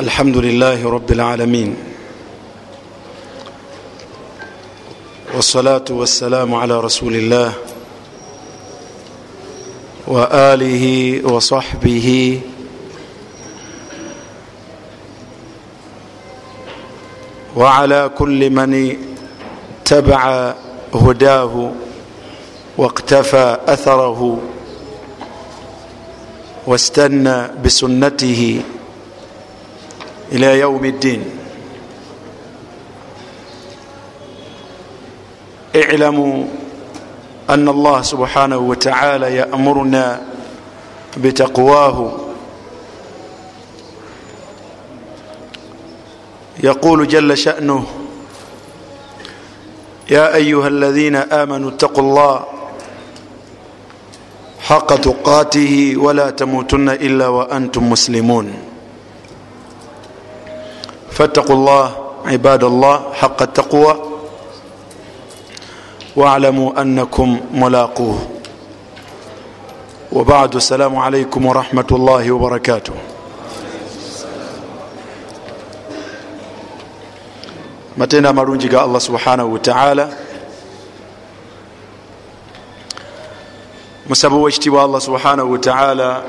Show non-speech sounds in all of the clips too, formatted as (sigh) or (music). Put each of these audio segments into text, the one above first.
الحمد لله رب العالمين والصلاة والسلام على رسول الله وآله وصحبه وعلى كل من تبع هداه واقتفى أثره واستنى بسنته ila yaumi ddin اعلموا أن الله سبحانه وتعالى يأمرنا بتقواه يقول جل شأنه يا أيها الذين آمنوا اتقوا الله حق تقاته ولا تموتن إلا وأنتم مسلمون فاتقوا الله عباد الله حق التقوى واعلموا انكم ملاقوه وبعد السلام عليكم ورحمه الله وبركاته matenda amalungi ga allah subhanahu wataala musaba wekitiibwa allah subhanahu wataala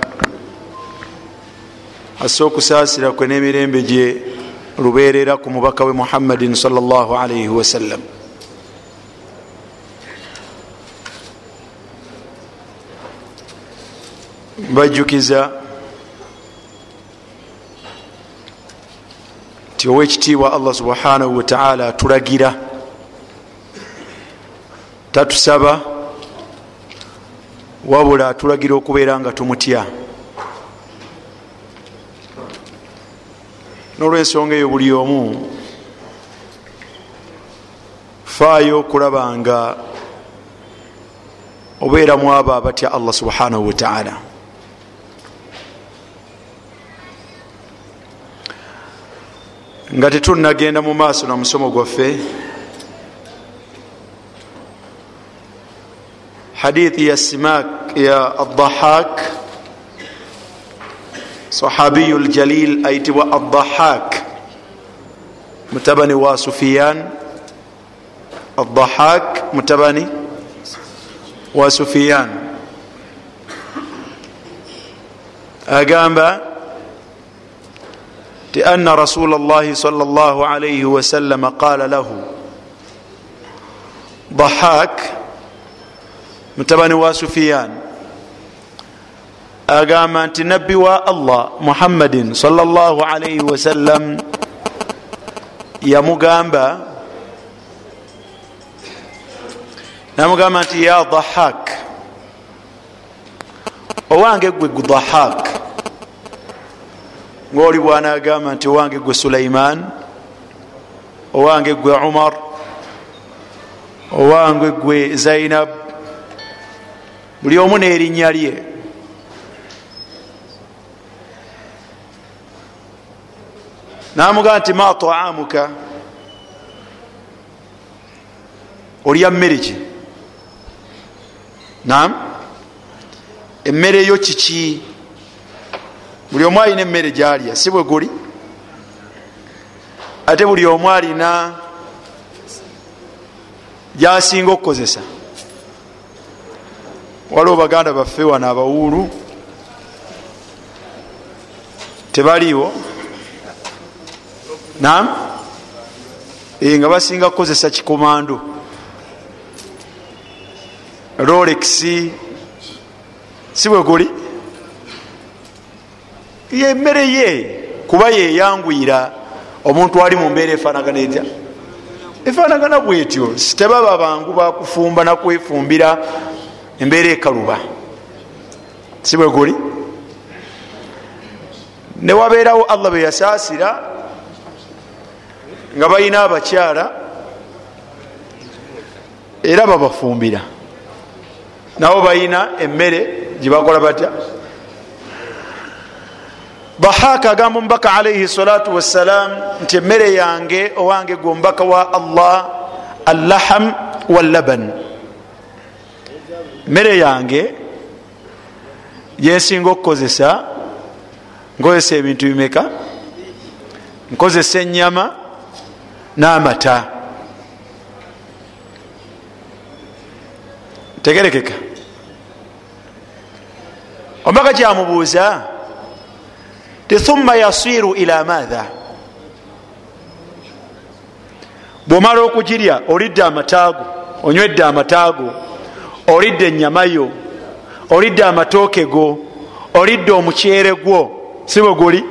asse okusaasira kwe n'emirembe gye lubeerera ku mubaka we muhammadin salllahalaihi wasallam bajjukiza nti owekitiibwa allah subhanahu wataala atulagira tatusaba wabula atulagira okubeera nga tumutya nolwensonga eyo buli omu. Faayo okulaba nga obeeramu abo abatya allah subhanahu wataala nga tetunagenda mu maaso na musomo gwaffe. Hadithi ya simak ya adahak sahabiyu ljalil ayitibwa adahak mutabani wa sufiyan adahak mutabani wa sufiyan agamba ti anna rasula llahi sal llah alaihi wasallama qala lahu dahak mutabani wa sufiyan agamba nti nabbi wa allah muhammadin salllah alaihi wasallam yamugamba namugamba nti ya dahak owange gwe dahak ngaoli bwanagamba nti owange gwe sulaiman owange gwe umar owange gwe zainab buli omu nerinnya lye namugamba nti ma taamuka? Olya mmere ki? Nam emmere yo kiki buli omu alina emmere gyalya si bwe guli? Ate buli omu alina gyasinga okukozesa? Waliwo baganda baffe wano abawuulu tebaliiwo nam nga basinga kukozesa kikomando. Rolex si bwe guli? Yemmere ye kuba yeyangwira omuntu ali mu mbeera efanagana etya? Efanagana bwetyo tebaba bangu bakufumba nakwefumbira embeera ekaluba. Si bwe guli? Newabeerawo allah beyasaasira nga balina abakyala era babafumbira. Nabo balina emmere gyebakola batya? Bahaka agamba omubaka alaihi salatu wassalam nti emmere yange owange gwe omubaka wa allah allaham wallaban. Mmere yange gyensinga okukozesa nkozesa ebintu bimeka? Nkozesa enyama n'amata. Tegerekeka. Ombaga kyamubuuza ti thumma yasiru ila maatha bwomala okugirya olidde amataago onywedde amataago olidde enyama yo olidde amatooke go olidde omuceere gwo si bwe guli?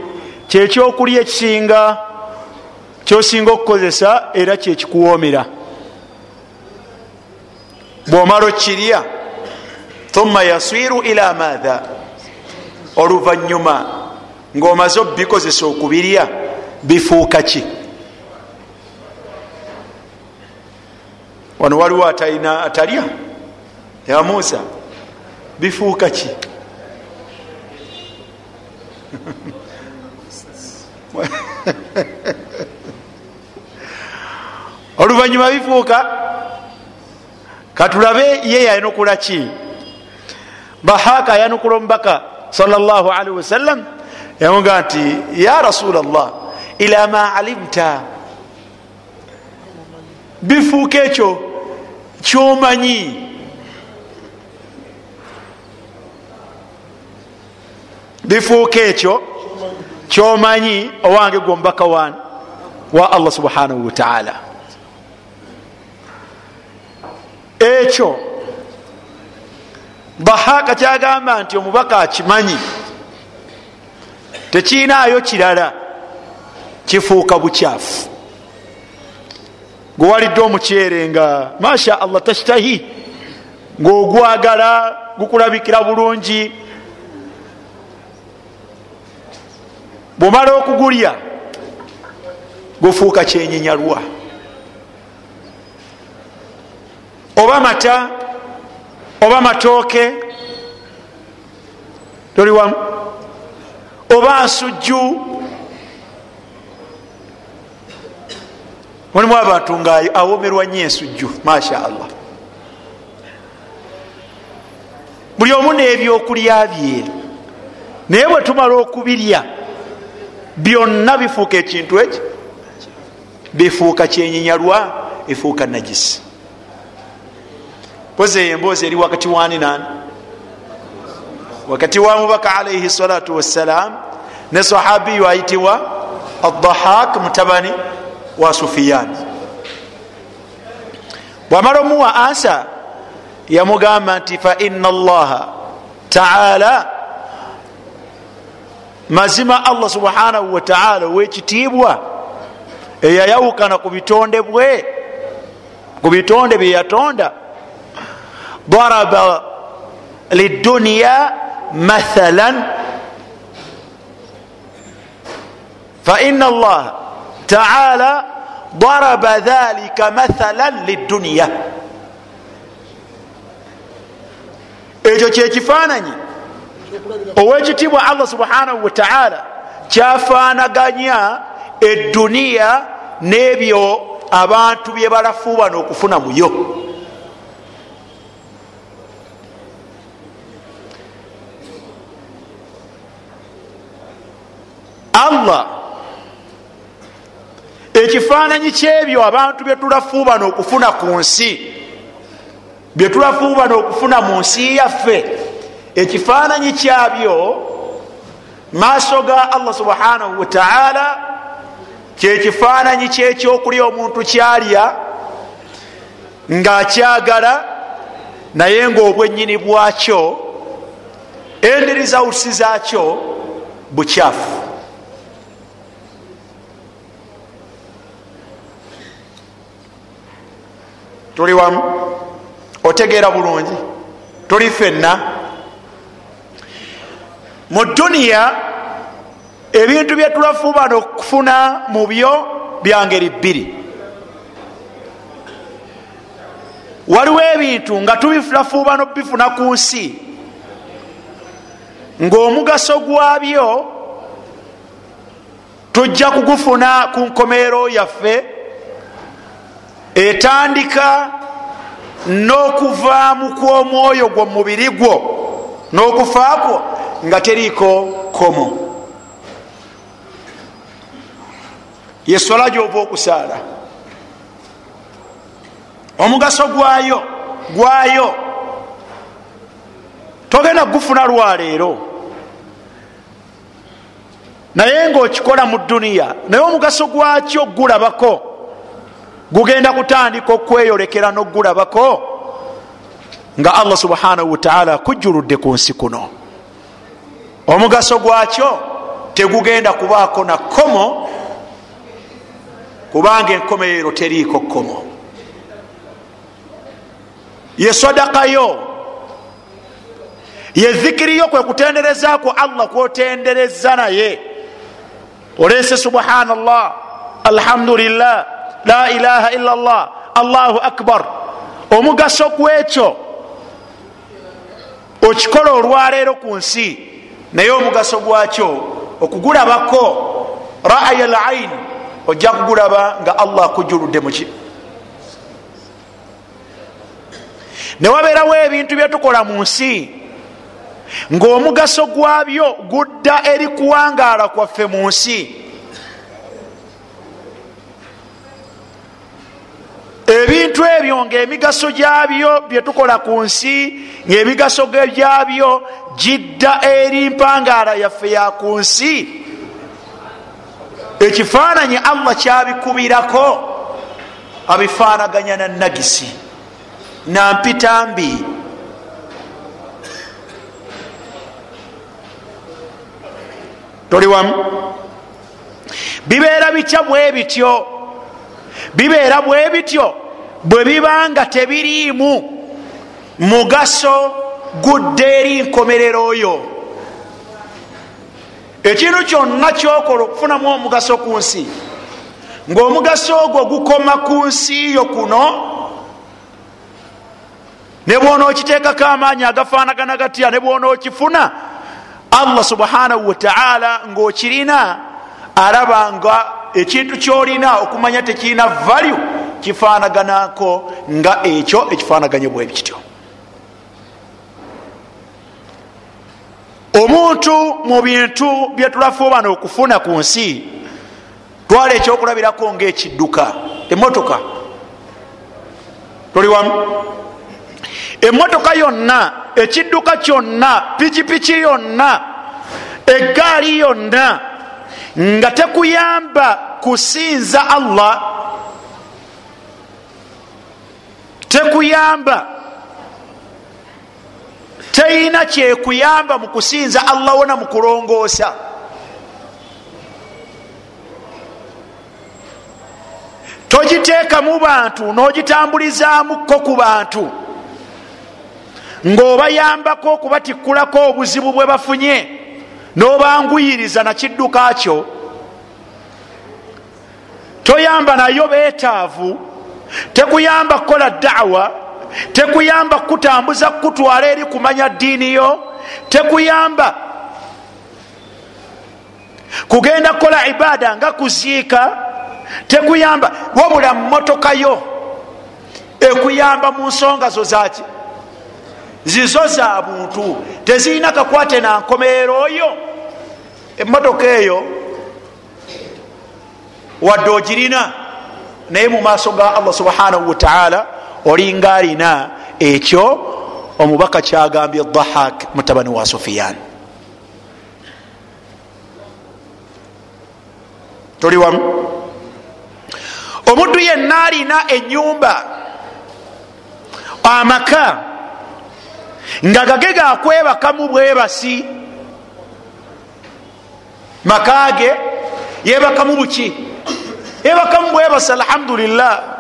Kyekyokulya ekisinga kyosinga okukozesa era kyekikuwoomera bwomala okirya thumma yasiru ila maatha oluvanyuma ngaomaze obikozesa okubirya bifuuka ki? Wano waliwo atalina atalya? Ya musa bifuuka ki (laughs) oluvanyuma bifuuka katulabe ye yanukula ki? Bahaka yanukula omubaka salli wasallam yamuga nti ya rasula llah ila ma alimta. Bifuuka ekyo kyomanyi. Bifuuka ekyo kyomanyi owange gwe omubaka wa allah subhanahu wataala ekyo bahaka kyagamba nti omubaka akimanyi tekiinaayo kirala kifuuka bukyafu. Gwewalidde omuceere nga masha allah tashtahi ngaogwagala gukulabikira bulungi. Bwomala okugulya gufuuka kyenyinyalwa oba mata oba matooke toli wamu. Oba nsujju mulimu abantu nga awomerwa nyo ensujju masha allah buli omu n'ebyokulya bye naye bwe tumala okubirya byonna bifuuka ekintu eki? Bifuuka kyenyinyalwa efuuka najisi pozi eyo emboozi eri wakati wani nani wakati wa mubaka alaihi salatu wassalam ne sahabiyu ayitibwa adahak mutabani wa sufiyan bwamala omuwa ansa yamugamba nti faina allaha taala mazima allah subhanahu wataala owekitiibwa eyayawukana ku bitonde bwe ku bitonde byeyatonda daraba liduniya mathalan faina allaha taala daraba dhalika mathalan liduniya ekyo kyekifaananyi owekitiibwa allah subhanahu wataala kyafaanaganya eduniya n'ebyo abantu bye balafuubana okufuna muyo allah. Ekifaananyi kyebyo abantu byetulafuubana okufuna ku nsi. Byetulafuubana okufuna mu nsi yaffe. Ekifaananyi kyabyo maaso ga allah subhanahu wataala kyekifaananyi kyekyokulya omuntu kyalya ngaakyagala naye ngaobwenyini bwakyo endirizawusi zakyo bukyafu tuli wamu otegeera bulungi tuli fenna mu duniya ebintu byetulafuubana okufuna mu byo byangeri bbiri. Waliwo ebintu nga tubifulafuubana okubifuna ku nsi ng'omugaso gwabyo tujja kugufuna ku nkomeero yaffe etandika n'okuvaamu kw'omwoyo gwo mubiri gwo n'okufaakwo nga teriiko komo yesola gyova okusaala. Omugaso gwayo gwayo. Togenda gufuna lwaleero naye ngaokikola mu duniya naye omugaso gwakyo gulabako gugenda kutandika okweyolekera nogulabako nga allah subhanahu wataala akujjuludde ku nsi kuno. Omugaso gwakyo tegugenda kubaako na kkomo kubanga enkomerero teriiko kkomo. Ye sadakayo ye zikiriyo kwe kutenderezako allah kwotendereza naye. Olese subhanallah alhamdulillah la ilaha illa llah allahu akbar omugaso gwekyo. Okikola olwaleero ku nsi. Naye omugaso gwakyo okugulabako ra'aya lain ojja kugulaba nga allah akujuludde muki newabeerawo ebintu byetukola mu nsi ngaomugaso gwabyo gudda eri kuwangaala kwaffe mu nsi ebintu ebyo ngaemigaso gyabyo byetukola ku nsi ngaemigaso gyabyo gidda eri mpangaala yaffe ya ku nsi. Ekifaananyi allah kyabikubirako abifaanaganya na nagisi nampita mbi toli wamu? Bibeera bitya bwe bityo bibeera bwe bityo bwe biba nga tebiriimu mugaso gudde eri nkomerero oyo ekintu kyonna kyokola okufunamu omugaso ku nsi ngaomugaso ogwo gukoma ku nsi yo kuno ne bwona okiteekako amaanyi agafaanagana gatya ne bwona okifuna allah subhanahu wataala ngaokirina alaba nga ekintu kyolina okumanya tekirina value kifaanaganako nga ekyo ekifaanaganye bwe kityo. Omuntu mu bintu byetulafuubana okufuna ku nsi twala ekyokulabirako ngaekidduka emotoka toli wamu. Emotoka yonna ekidduka kyonna pikipiki yonna eggaali yonna nga tekuyamba kusinza allah tekuyamba teyina kyekuyamba mu kusinza allah wona mu kulongoosa. Togiteeka mu bantu n'ogitambulizamukko ku bantu ng'obayambako okubatikkulako obuzibu bwe bafunye n'obanguyiriza nakidduka kyo. Toyamba nayo beetaavu tekuyamba kukola dawa tekuyamba kukutambuza kukutwala eri kumanya ddiini yo tekuyamba kugenda kukola ibaada nga kuziika tekuyamba wabula mumotoka yo ekuyamba mu nsonga zo zaki zizo za buntu tezirina kakwate na nkomerero oyo. Emotoka eyo wadde ogirina naye mu maaso ga allah subhanahu wataala olinga alina ekyo omubaka kyagambye dahak mutabani wa sufiyan toli wamu. Omuddu yenna alina enyumba amaka nga gage gakwebakamu bwebasi makage yebakamu buki yebakamu bwebasi alhamdulillah.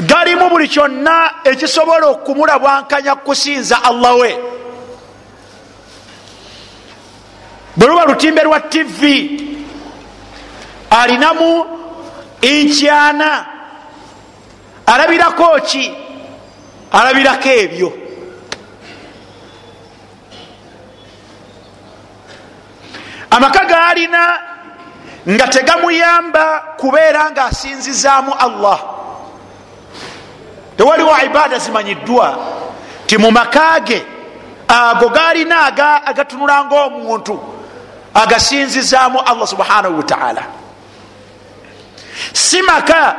Galimu buli kyonna ekisobola okumulabwankanya kusinza allah we. Bwe luba lutimbe lwa tivi alinamu inkyana. Alabirako ki alabirako ebyo amaka gaalina nga tegamuyamba kubeera nga asinzizaamu allah. Tewaliwo ibaada zimanyiddwa ti mu maka ge ago gaalina agatunula ngaomuntu agasinzizaamu allah subhanahu wataala si maka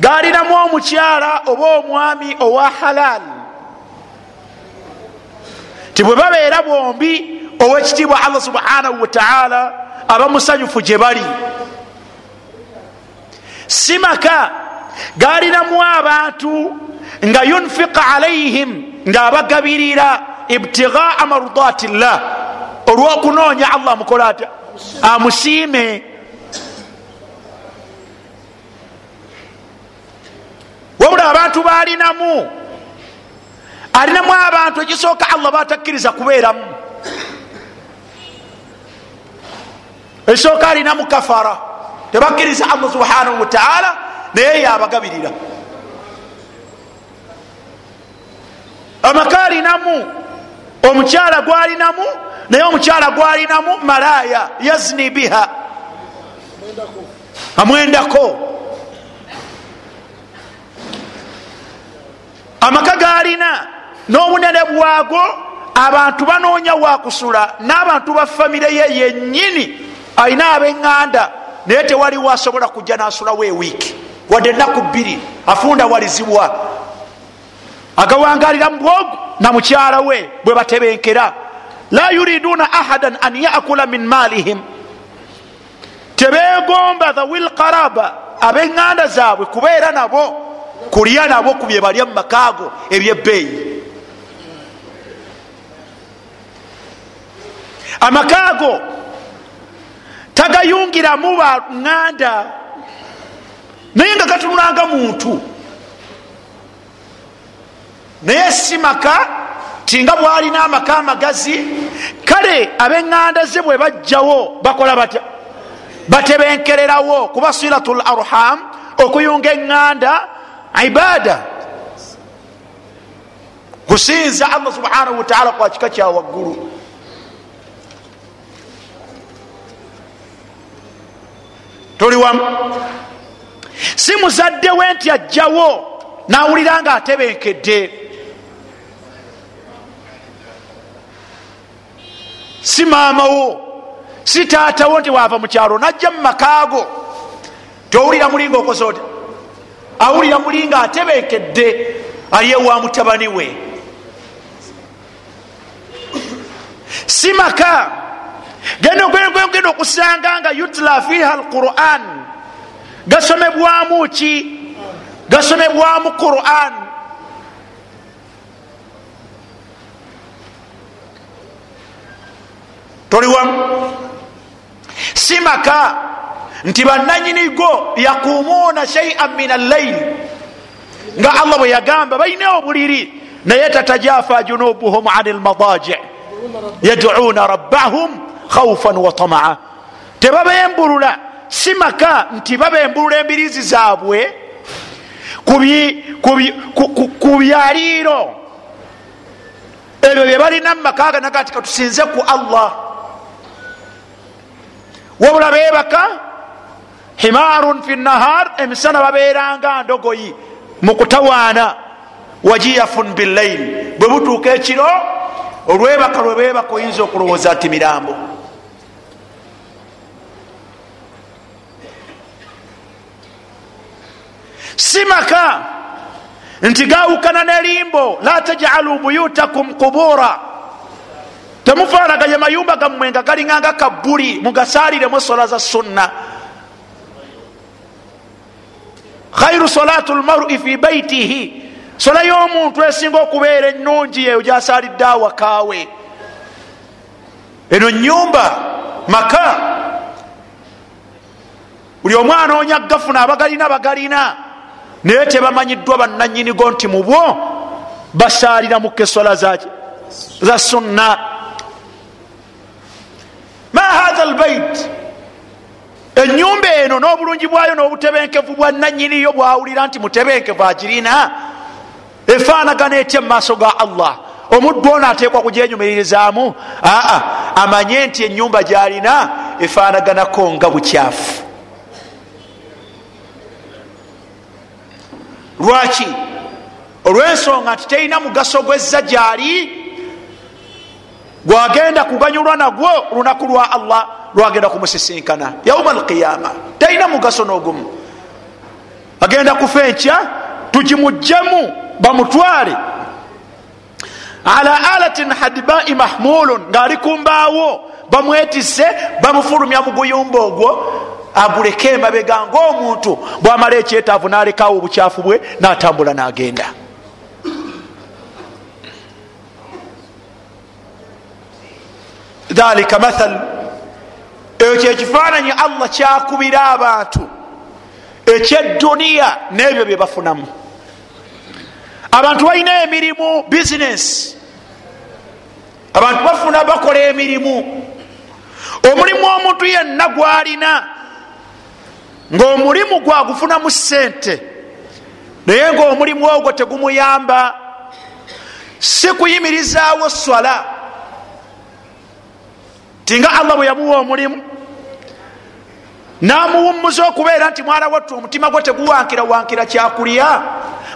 galinamu omukyala oba omwami owa halal. Ti bwe babeera bombi owekitiibwa allah subhanahu wataala aba musanyufu gye bali. Si maka galinamu abantu nga yunfiqa alaihim ngaabagabirira ibtigaa marudati llah olwokunoonya allah amukola ata amusiime wabula abantu balinamu alinamu abantu ekisooka allah batakkiriza kubeeramu. Ekisooka alinamu kafara. Tebakkiriza allah subhanahu wataala naye yabagabirira. Amaka alinamu omukyala gwalinamu naye omukyala gwalinamu malaya yazni biha. Amwendako amaka galina n'obunene bwago abantu banoonya wakusula n'abantu ba famire ye yennyini alina abeŋŋanda naye tewaliwo asobola kujja n'asulawo ewiiki wadde ennaku bbiri afunda walizibwa. Agawangalira mu bwogu na mukyala we bwe batebenkera. La yuriduna ahadan an yakula min malihim tebegomba dhawil qaraba abeŋŋanda zaabwe kubeera nabo kulya nabo ku bye balya mu makaago ebyebbeeyi amakaago tagayungiramu baŋŋanda naye nga gatunulanga muntu. Naye si maka tinga bwalina amaka amagazi kale abeŋŋanda ze bwe bajjawo bakola batya? Batebenkererawo kuba silatu l arham okuyunga eŋŋanda ibada kusinza allah subhanahu wataala kwa kika kyawaggulu tuli wamu si muzadde we nti ajjawo nawulira nga atebenkedde si maamawo si taatawo nti wava mukyalo najja mu makaago. Towulira mulinga okoze oti awulira mulinga atebenkedde aliyewa mutabani we. Si maka. Genda okusanga nga yutla fiha alquran. Gasomebwamu ki? Gasomebwamu quran. Toli wamu si maka nti bananyinigo yakumuuna shaian min allaili nga allah bwe yagamba balina obuliri. Naye tatajafa junubuhum an lmadaji yaduuna rabbahum khaufan wa tamaa tebabembulula si maka nti babembulula embirizi zaabwe ku byaliiro. Ebyo bye balina mumaka ganaga nti katusinze ku allah. Wabula bebaka himarun fi nahar emisana baberanga ndogoyi. Mukutawaana wajiyafun billaili bwe butuuka ekiro olwebaka lwebebaka oyinza okulowooza nti mirambo. Si maka nti gawukana nelimbo la tajalu buyutakum qubura. Temufanaganya mayumba gammwe nga galinganga kabbuli mugasaliremu sola za sunna khairu salatu lmarui fi baitihi sola y'omuntu esinga okubeera ennungi yeyo gyasalidde awakaawe. Eno nyumba maka. Buli omwana onya gafuna abagalina bagalina. Naye tebamanyiddwa bannanyinigo nti mubwo basalira muka esola za sunna enyumba eno n'obulungi bwayo n'obutebenkevu bwa nanyiniyo bwawulira nti mutebenkevu agirina efaanagana etya mu maaso ga allah? Omuddu ono ateekwa kujenyumiririzaamu aa amanye nti enyumba gyalina efaanaganako nga bukyafu. Lwaki? Olwensonga nti terina mugaso gwezza gyali gwagenda kuganyulwa nagwo lunaku lwa allah lwagenda kumusisinkana yauma alqiyama talina mugaso n'ogumu. Agenda kufa enkya tugimugjamu bamutwale. Ala alatin hadibai mahmulun ngaali kumbaawo bamwetise bamufulumya muguyumba ogwo. Aguleke emabega ngaomuntu bwamala ekyetaavu nalekawo obukyafu bwe natambula nagenda. Dhalika mathal ekyo kyekifaananyi allah kyakubira abantu. Ekyedduniya n'ebyo bye bafunamu. Abantu balina emirimu bizinesi abantu bafuna bakola emirimu. Omulimu omuntu yenna gwalina ngaomulimu gwagufunamu sente naye ngaomulimu ogwo tegumuyamba si kuyimirizaawo swala tinga allah bwe yamuwa omulimu namuwummuza okubeera nti mwana wattu omutima gwe teguwankira wankira kyakulya.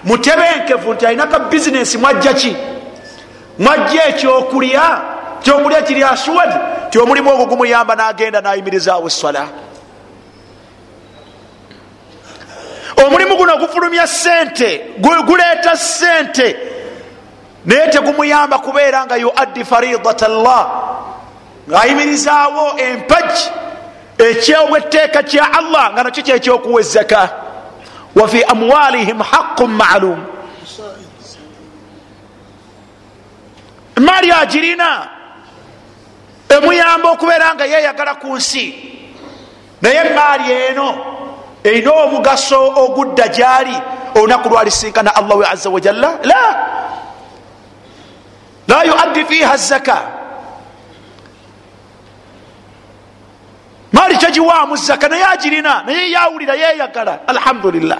Mutebenkevu nti alinaka bizinesi mwajja ki? Mwajja ekyokulya kyokulya kiri aswad ti omulimu ogwo gumuyamba nagenda nayimirizaawo eswala. Omulimu guno gufulumya sente guleeta sente naye tegumuyamba kubeera nga yuaddi faridat llah ngaayimirizaawo empaji ekyobweteeka kya allah nga nakyo kyekyokuwa ezaka wafi amwalihim haqu maalum emaali agirina? Emuyamba okubeera nga yeyagala ku nsi. Naye emaali eno erina omugaso ogudda gyali olunaku lwalisinkana allahu aza wajalla la. La yuaddi fiha zaka maali kyagiwaamu zaka naye agirina naye yawulira yeyagala alhamdulillah.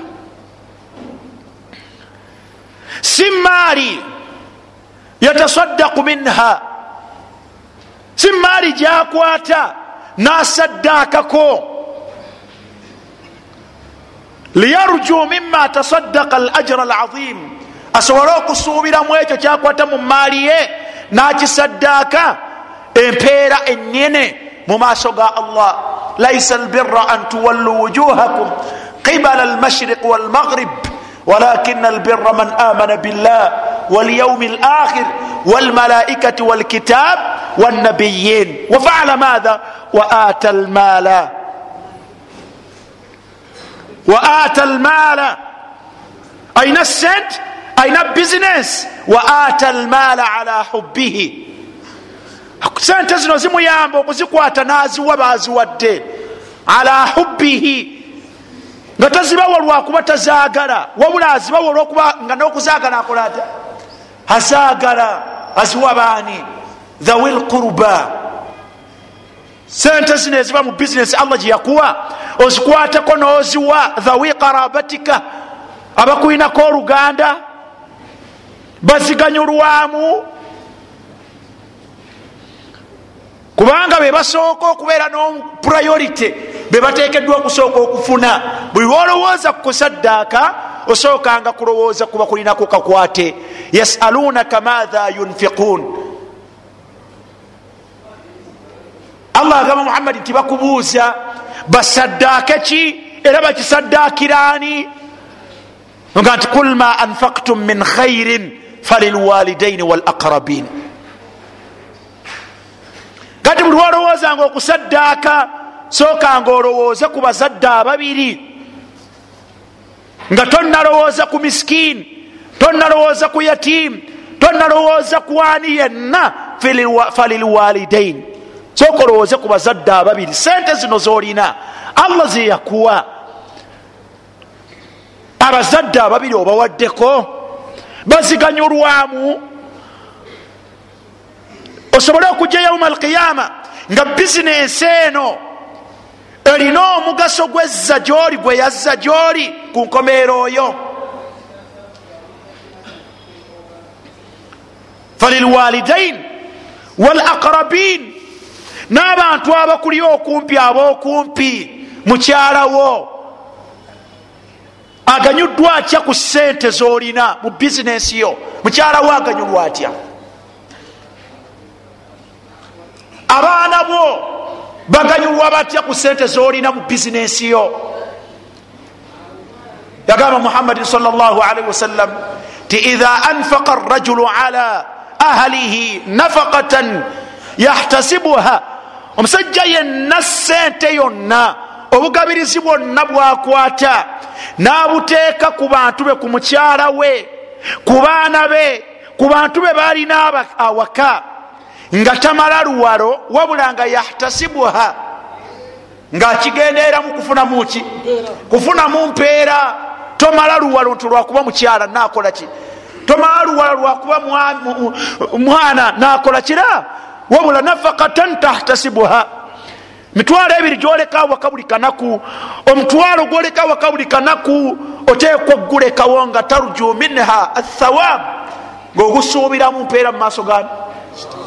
Si maali yatasaddaku minha. Si maali gyakwata nasaddaakako. Liyarju mima tasaddaka al ajra alazim. Asobole okusuubiramu ekyo kyakwata mu maali ye nakisaddaaka empeera ennyene mu maaso ga allah laisa albirra an tuwallu wujuhakum qibala almashriq walmaghrib walakin albirra man amana billah walyaumi alakhir walmalaikati walkitab والنبيين وفعل ماذا واتى المال واتى المال اين السنت اين البزنس واتى المال على حبه sente zino zimuyamba okuzikwata n'aziwa baziwadde ala hubbihi. Nga tazibawa lwakuba tazaagala. Wabula azibawa olwokuba nga n'okuzaagala akola ata azaagala. Aziwa baani? Dhawi lquruba sente zino eziba mu bizinesi allah gyeyakuwa ozikwateko n'oziwa. Dhawi qarabatika. Abakulinako oluganda. Baziganyulwamu kubanga bebasooka okubeera nopurayority bebatekeddwa okusooka okufuna. Buli lwolowooza kukusaddaaka osookanga kulowooza kuba kulinako kakwate. Yasalunaka matha yunfiqun allah agamba muhammadi nti bakubuuza basaddaake ki? Era bakisaddaakiraani nga nti kul ma anfaktum min khairin falilwalidaini walaqrabin kati buli lwolowoozanga okusaddaaka sookanga olowooze ku bazadde ababiri. Nga tonnalowooza ku miskiini tonnalowooza ku yatiimu tonnalowooza ku ani yenna falilwalidaini. Sooka olowooze ku bazadde ababiri. Sente zino zolina allah zeyakuwa abazadde ababiri obawaddeko baziganyulwamu osobole okujja yauma alqiyama nga bizinesi eno erina omugaso gwezza gyoli gwe yazza gyoli ku nkomeero oyo. Falilwalidain walaqrabin n'abantu abakuli okumpi ab'okumpi mukyalawo aganyuddwa atya ku sente zolina mu bizinesi yo? Mukyalawo aganyulwa atya abaana bo baganyulwa batya ku sente zolina mu bizinesi yo? Yagamba muhammadin salllahalaihi wasallam ti idha anfaqa rajulu ala ahlihi nafaqatan yahtasibuha. Omusajja yenna sente yonna obugabirizi bwonna bwakwata n'abuteeka ku bantu be ku mukyala we ku baana be ku bantu be balina awaka nga tamala luwalo wabula nga yahtasibuha. Ngaakigendeeramu kufunamu ki? Kufunamu mpeera. Tomala luwalo nti lwakuba mukyala nakola ki? Tomala luwalo lwakuba mwana nakola kira? Wabula nafakatan tahtasibuha. Mitwalo ebiri gyoleka waka buli kanaku omutwalo gwoleka waka buli kanaku oteekwa gulekawo nga tarju minha athawab ngaogusuubiramu mpeera mu maaso gani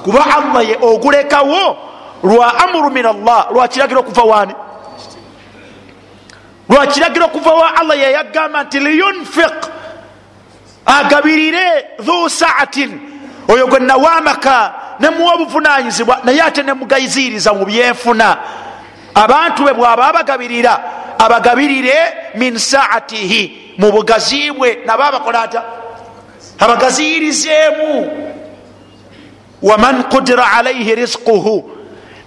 kuba allah ye ogulekawo lwa amuru min allah lwakiragiro okuva wani lwakiragiro okuva wa allah yeyagamba nti liyunfiq agabirire dhu saatin. Oyo gwe nawamaka nemuwa obuvunanyizibwa naye ate nemugayiziriza mu byenfuna abantu be bwaba abagabirira abagabirire min saatihi mu bugazi bwe. Naba abakola ata abagaziyirizeemu waman kudira alaihi risquhu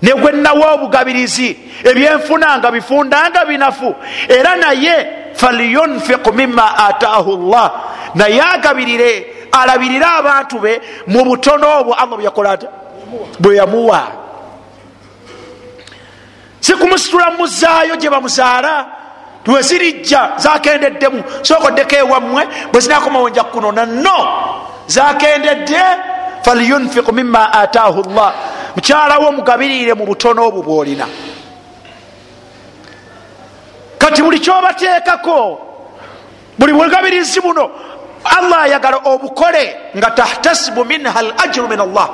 negwe nawa obugabirizi ebyenfuna nga bifundanga binafu. Era naye falyunfiq mima ataahu llah naye agabirire alabirire abantu be mu butono obwo allah bweyakola ata bwe yamuwa. Si kumusitula muzaayo gye bamuzaala twezirijja zakendeddemu sokoddeko ewammwe bwe zinakomawo nja kunona no zakendedde falyunfiq mima ataahu llah mukyalawo omugabirire mu butono obwo bwolina kati buli kyobateekako buli bugabirizi buno allah ayagala obukole nga tahtasibu minha al ajiru min allah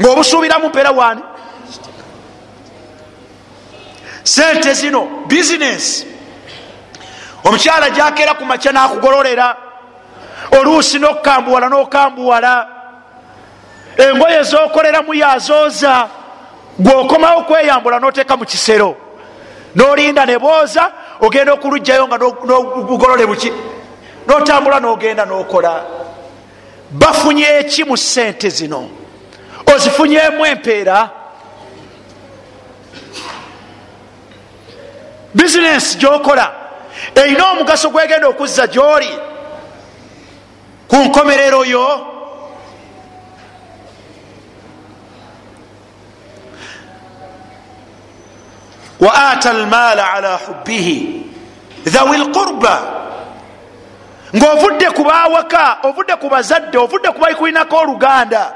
ngaobusuubiramu mpeera wani sente zino bizinesi omukyala jakeera ku makya nakugololera oluusi nokukambuwala nokambuwala engoye zokoleramu yazooza gweokomawo kweyambula noteeka mu kisero. Nolinda nebooza ogenda okulugjayo nga nogolole buki notambula nogenda nokola. Bafunye eki mu sente zino? Ozifunyemu empeera? Bizinesi gyokola. Erina omugaso gwegenda okuzza gyoli? Ku nkomerero yo wa ata almaala ala hubbihi. Dhawi lqurba ngaovudde ku bawaka ovudde ku bazadde ovudde ku bali kulinako oluganda.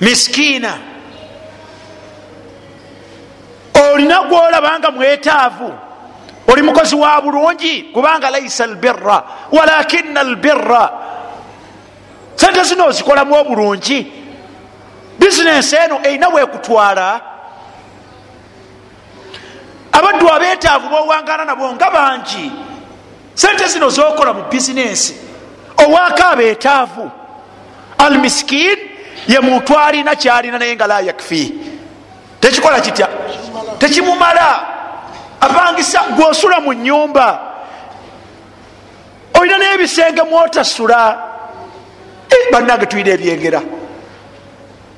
Miskiina. Olina gwolabanga mwetaavu oli mukozi wa bulungi kubanga laisa albirra walakina albirra sente zino ozikolamu obulungi. Bizinesi eno erina bwekutwala abaddu abeetaavu bowangana nabo nga bangi. Sente zino zokola mu bizinesi owaako abeetaavu. Almiskin ye muntu alina kyalina naye nga la yakfi. Tekikola kitya? Tekimumala. Apangisa gwosula mu nyumba olina n'ebisenge mwotasula bannange tulina ebyengera.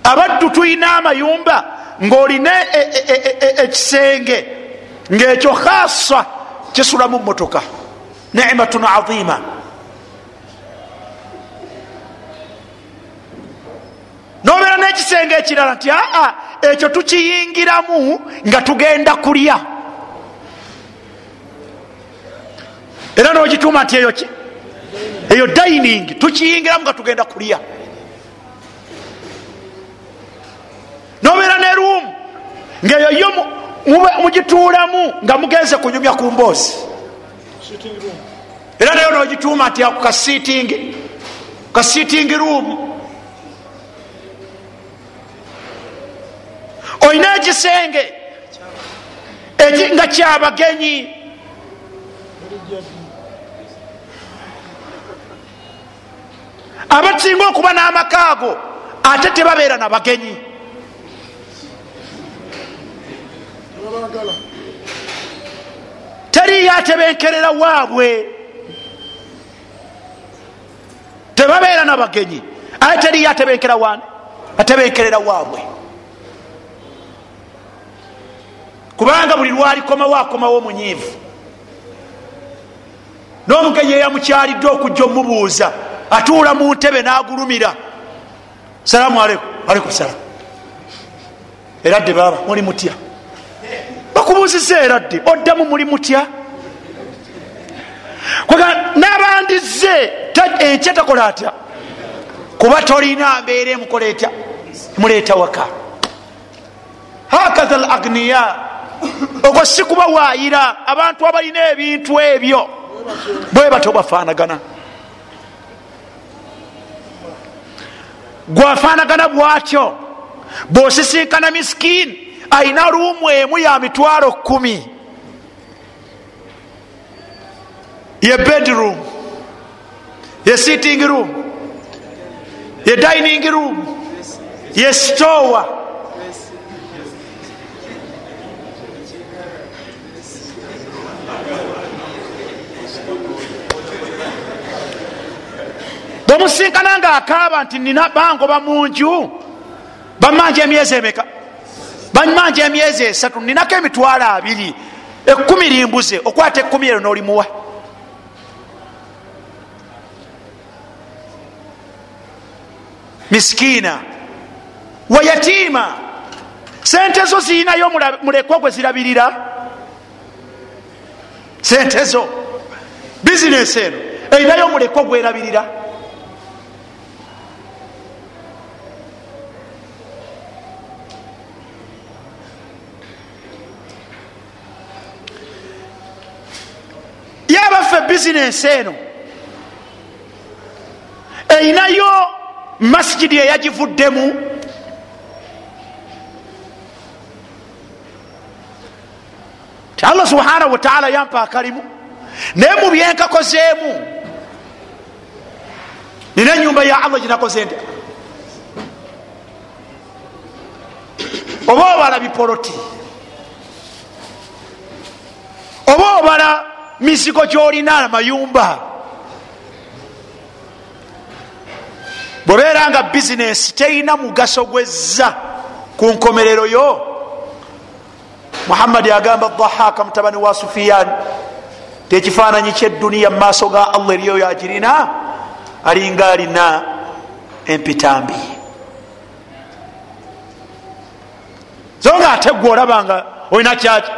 Abaddu tulina amayumba ng'olina ekisenge ngaekyo khasa kisulamu motoka nimatun aima nobeera n'ekisenge ekirala nti aa ekyo tukiyingiramu nga tugenda kulya. Era nogituuma nti eyo ki eyo dining tukiyingiramu nga tugenda kulya. Nobeera ne ruumu ngaeyo yo mugituulamu nga mugenze kunyumya ku mboozi. Era nayo nogituuma nti ako kasiitingi kasiitingi ruumu olina ekisenge nga kyabagenyi abasinga okuba n'amakaago ate tebabeera na bagenyi. Teriyo atebenkerera waabwe. Tebabeera na bagenyi. Aye teriyo atebenkera wan atebenkerera waabwe. Kubanga buli lwalikomawo akomawo munyiivu n'omugenyi eyamukyalidde okujja omubuuza atuula mu ntebe n'agulumira. Salaamu aleikum aleikum salaam. Eradde baba muli mutya? Bakubuuziza eradde oddamu muli mutya? N'abandize enkya takola atya? Kuba tolina mbeera emukola etya muleeta waka. Hakaha al agniya ogwo si kuba waayira abantu abalina ebintu ebyo. Bwe bato bafaanagana gwafaanagana bwatyo bwosisinkana miskini ayina ruumu emu ya mitwalo kumi ye bedroom ye sitting room ye dining room ye stowa bwemusinkana nga akaaba nti nina bangoba munju bamanja emyezi emeka? Bamanja emyezi esatu ninako emitwalo abiri? Ekumi limbuze okwata ekumi ero nolimuwa. Miskiina wayatiima sente zo zirinayo mulekwa gwe zirabirira? Sente zo. Bizinesi eno erinayo mulekwa gwerabirira yabaffe bizinesi eno. Erinayo masigidi eyagivuddemu. Ti allah subhanahu wataala yampa akalimu. Naye mu byenkakozeemu nina enyumba ya allah ginakoze nti oba obala bipoloti. Oba obala mizigo gyolina amayumba bwebeera nga bizinesi terina mugaso gwezza ku nkomerero yo muhammadi agamba dahaka mutabani wa sufiyan tekifaananyi kyedduniya mu maaso ga allah eriyo yagirina alinga alina empitambi. So nga ate gwe olaba nga olina kyaki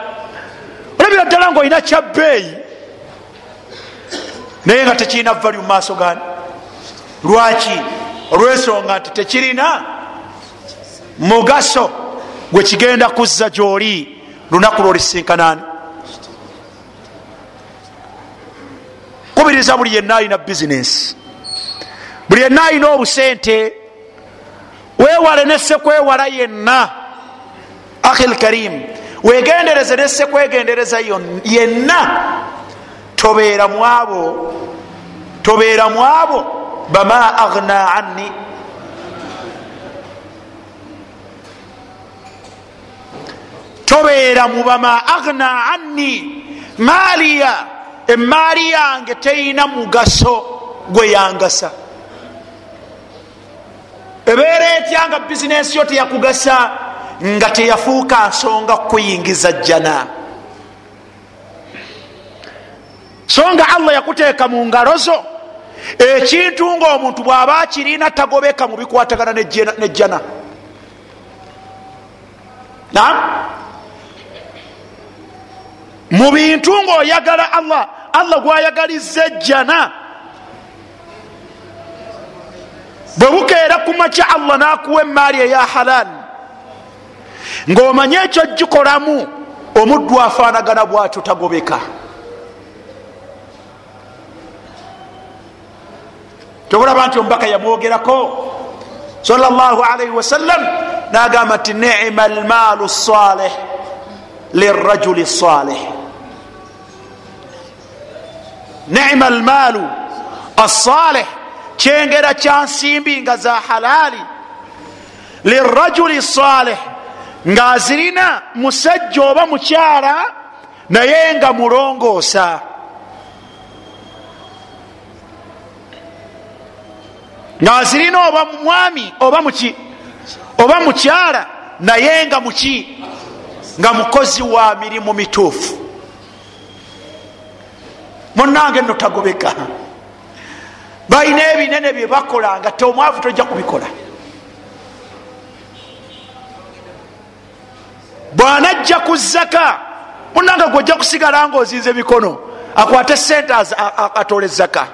olabira ddala nga olina kyabbeeyi naye nga tekirina valu mu maaso gani? Lwaki? Olwensonga nti tekirina mugaso gwe kigenda kuzza gyoli lunaku lwolisinkanani kubiriza buli yenna alina bizinesi buli yenna alina obusente. Wewale nesekwewala yenna. Ahi lkarim wegendereze nesekwegendereza yenna tobeera mu abo tobeera mu abo bama agna anni. Tobeera mu bama agna anni. Maaliya emaali yange teyina mugaso gwe yangasa. Ebeera etya nga bizinesi yo teyakugasa nga teyafuuka nsonga kukuyingiza jjana so nga allah yakuteeka mu ngalo zo ekintu ngaomuntu bw'aba akirina tagobeka mu bikwatagana nejjana nam mu bintu ngaoyagala allah allah gwayagaliza ejjana bwe bukeera kumakya allah nakuwa emaali eya halal ng'omanye ekyo gikolamu omuddu afaanagana bwatyo tagobeka tobulaba nti omubaka yamwogerako salaalaihi wasallam nagamba nti nima almaalu salih lirajuli salih nima almaalu assalih kyengera kya nsimbi nga za halaali. Lirajuli salih ng'azirina musajja oba mukyala naye nga mulongoosa ng'azirina oba mwami oba muki oba mukyala naye nga muki nga mukozi wa mirimu mituufu. Munange nno tagobeka. Balina ebinene byebakola nga teomwavu tojja kubikola. Bwanajja ku zaka munange gwojja kusigala nga ozinze mikono akwate sente atole zaka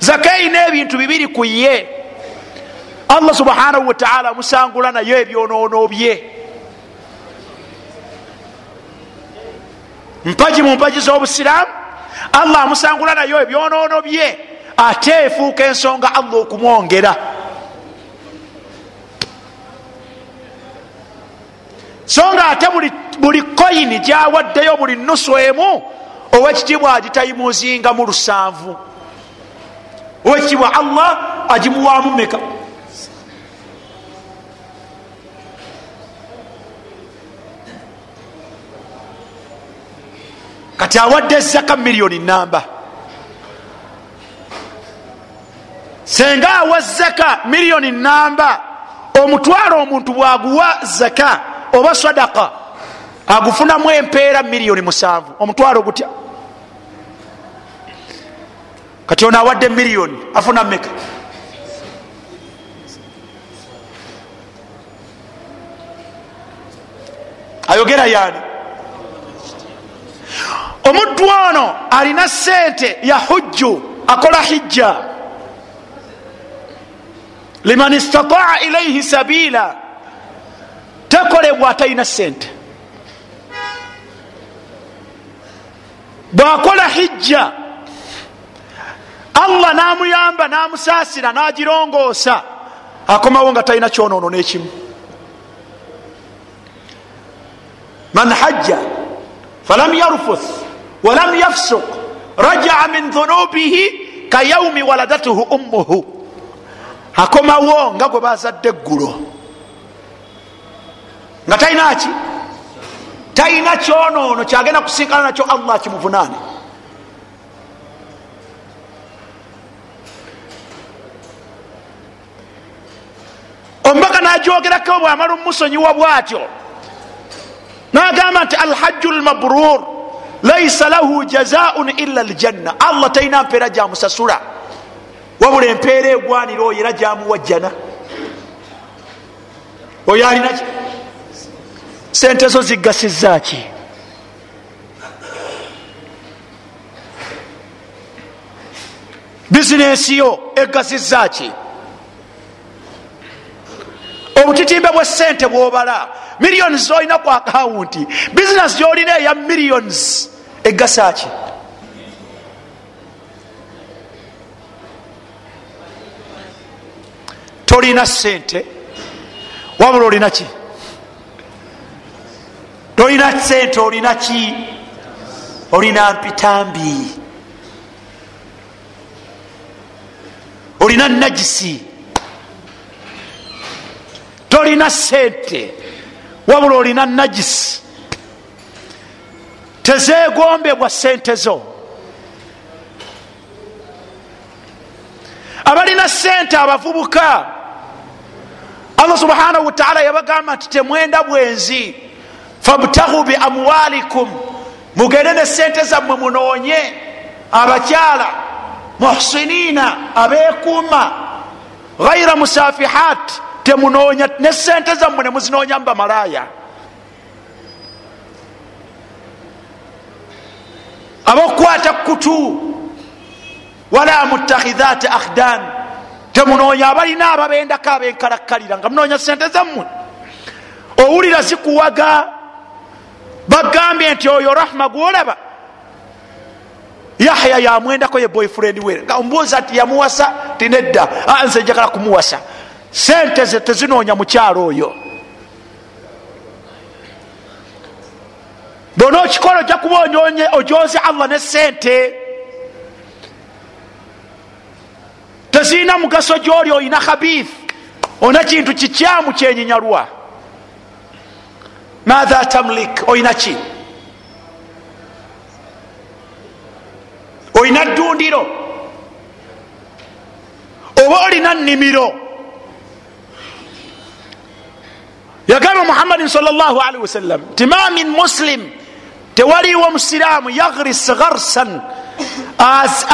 zaka erina ebintu bibiri ku ye allah subhanahu wataala amusangula nayo ebyonoono bye. Mpagi mu mpagi z'obusiraamu allah amusangula nayo ebyonoono bye ate efuuka ensonga allah okumwongera. So nga ate buli koyini gyawaddeyo buli nusu emu owekitiibwa agitayimuzinga mu lusanvu. Owekitiibwa allah agimuwaamu kati awadde ezaka miliyoni namba senga awa zaka miliyoni namba omutwalo omuntu bwaguwa zaka oba sadaka agufunamu empeera miliyoni musanvu. Omutwalo gutya? Kati ono awadde miliyoni afuna meka ayogera yani omuddu ono alina sente ya hujju akola hijja. Liman istataa ilaihi sabiila tekolebwa atalina sente bwakola hijja allah namuyamba namusaasira nagirongoosa akomawo nga talina kyonoono nekimu. Man hajja falam yarfuth walam yafsuk rajaa min dhunubihi kayaumi waladatuhu ummuhu akomawo nga gwe bazadde eggulo nga talina ki talina kyonoono kyagenda kusinkana nakyo allah akimuvunaane omubaka najogerako bwamala omusonyiwa bwatyo. Nagamba nti alhajju lmabrur laisa lahu jazaun illa ljanna allah talina mpeera gyamusasula wabula empeera egwanira oyo era gyamuwa jjana oyo alinaki sente zo zigasizaki bizinesi yo egasizaki obutitimbe bwe sente bwobala miliyoni zolina ku akawunti bizinesi gyolina eya millions. Egasaki tolina sente wabula olina ki? Tolina sente olina ki? Olina mpitambi. Olina najisi tolina sente wabula olina najisi tezegombebwa sente zo. Abalina sente abavubuka. Allah subhanahu wataala yabagamba nti temwenda bwenzi. Fabtahu biamwalikum mugende ne sente zammwe munoonye. Abakyala muhsinina abekuuma ghaira musafihat temunoonya ne sente zammwe nemuzinoonya mubamalaaya abokukwata kutu wala mutakhidhati akhdan temunoonya abalina ababendako abenkalakkalira nga munoonya sente zammwe. Owulira zikuwaga bagambye nti oyo rahma gwolaba yahya yamwendako ye boyfriend we omubuuza ti yamuwasa tinedda nze njagala kumuwasa sente ze tezinoonya mukyalo oyo. Bona okikola ojja kuba onyoonye ojoze allah ne sente tezirina mugaso gyoli olina khabith. Olina kintu kikyamu kyenyinyalwa. Matha tamlik olina ki? Olina ddundiro. Oba olina nnimiro yagamba muhammadin salllahalihi wasallam ti ma min muslim tewaliwo musiraamu yagris garsan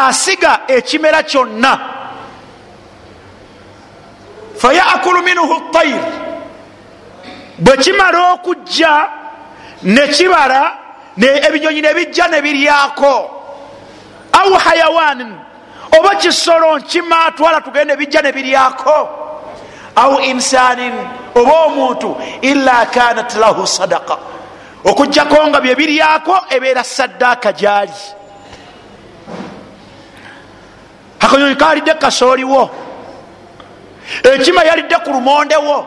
asiga ekimera kyonna. Fayakulu minhu tayir bwe kimala okujja nekibala ebinyonyi nebijja nebiryako au hayawanin oba kisolo nkima twala tugende bijja nebiryako au insanin oba omuntu ila kanat lahu sadaka okujjako nga byebiryako ebeera saddaaka gyali. Akanyonyi kalidde kasooliwo enkima yalidde ku lumondewo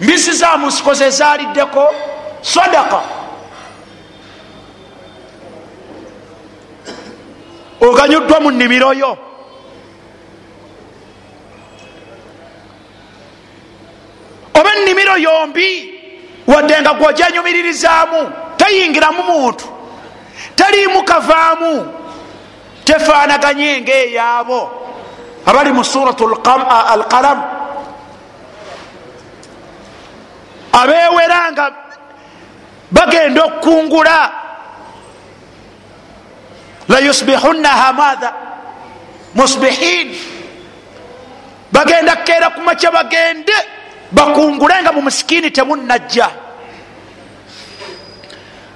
mbisi za musiko zezaliddeko sadaka oganyuddwa mu nnimiro yo ennimiro yombi wadde nga gwojenyumiririzaamu teyingiramu muntu. Teriimu kavaamu tefaanaganye ngaeyaabo abali mu surat alqalam. Abewera nga bagenda okukungula layusbihunnaha matha musbihin. Bagenda kukeera kumakya bagende bakungule nga mu musikini temunajja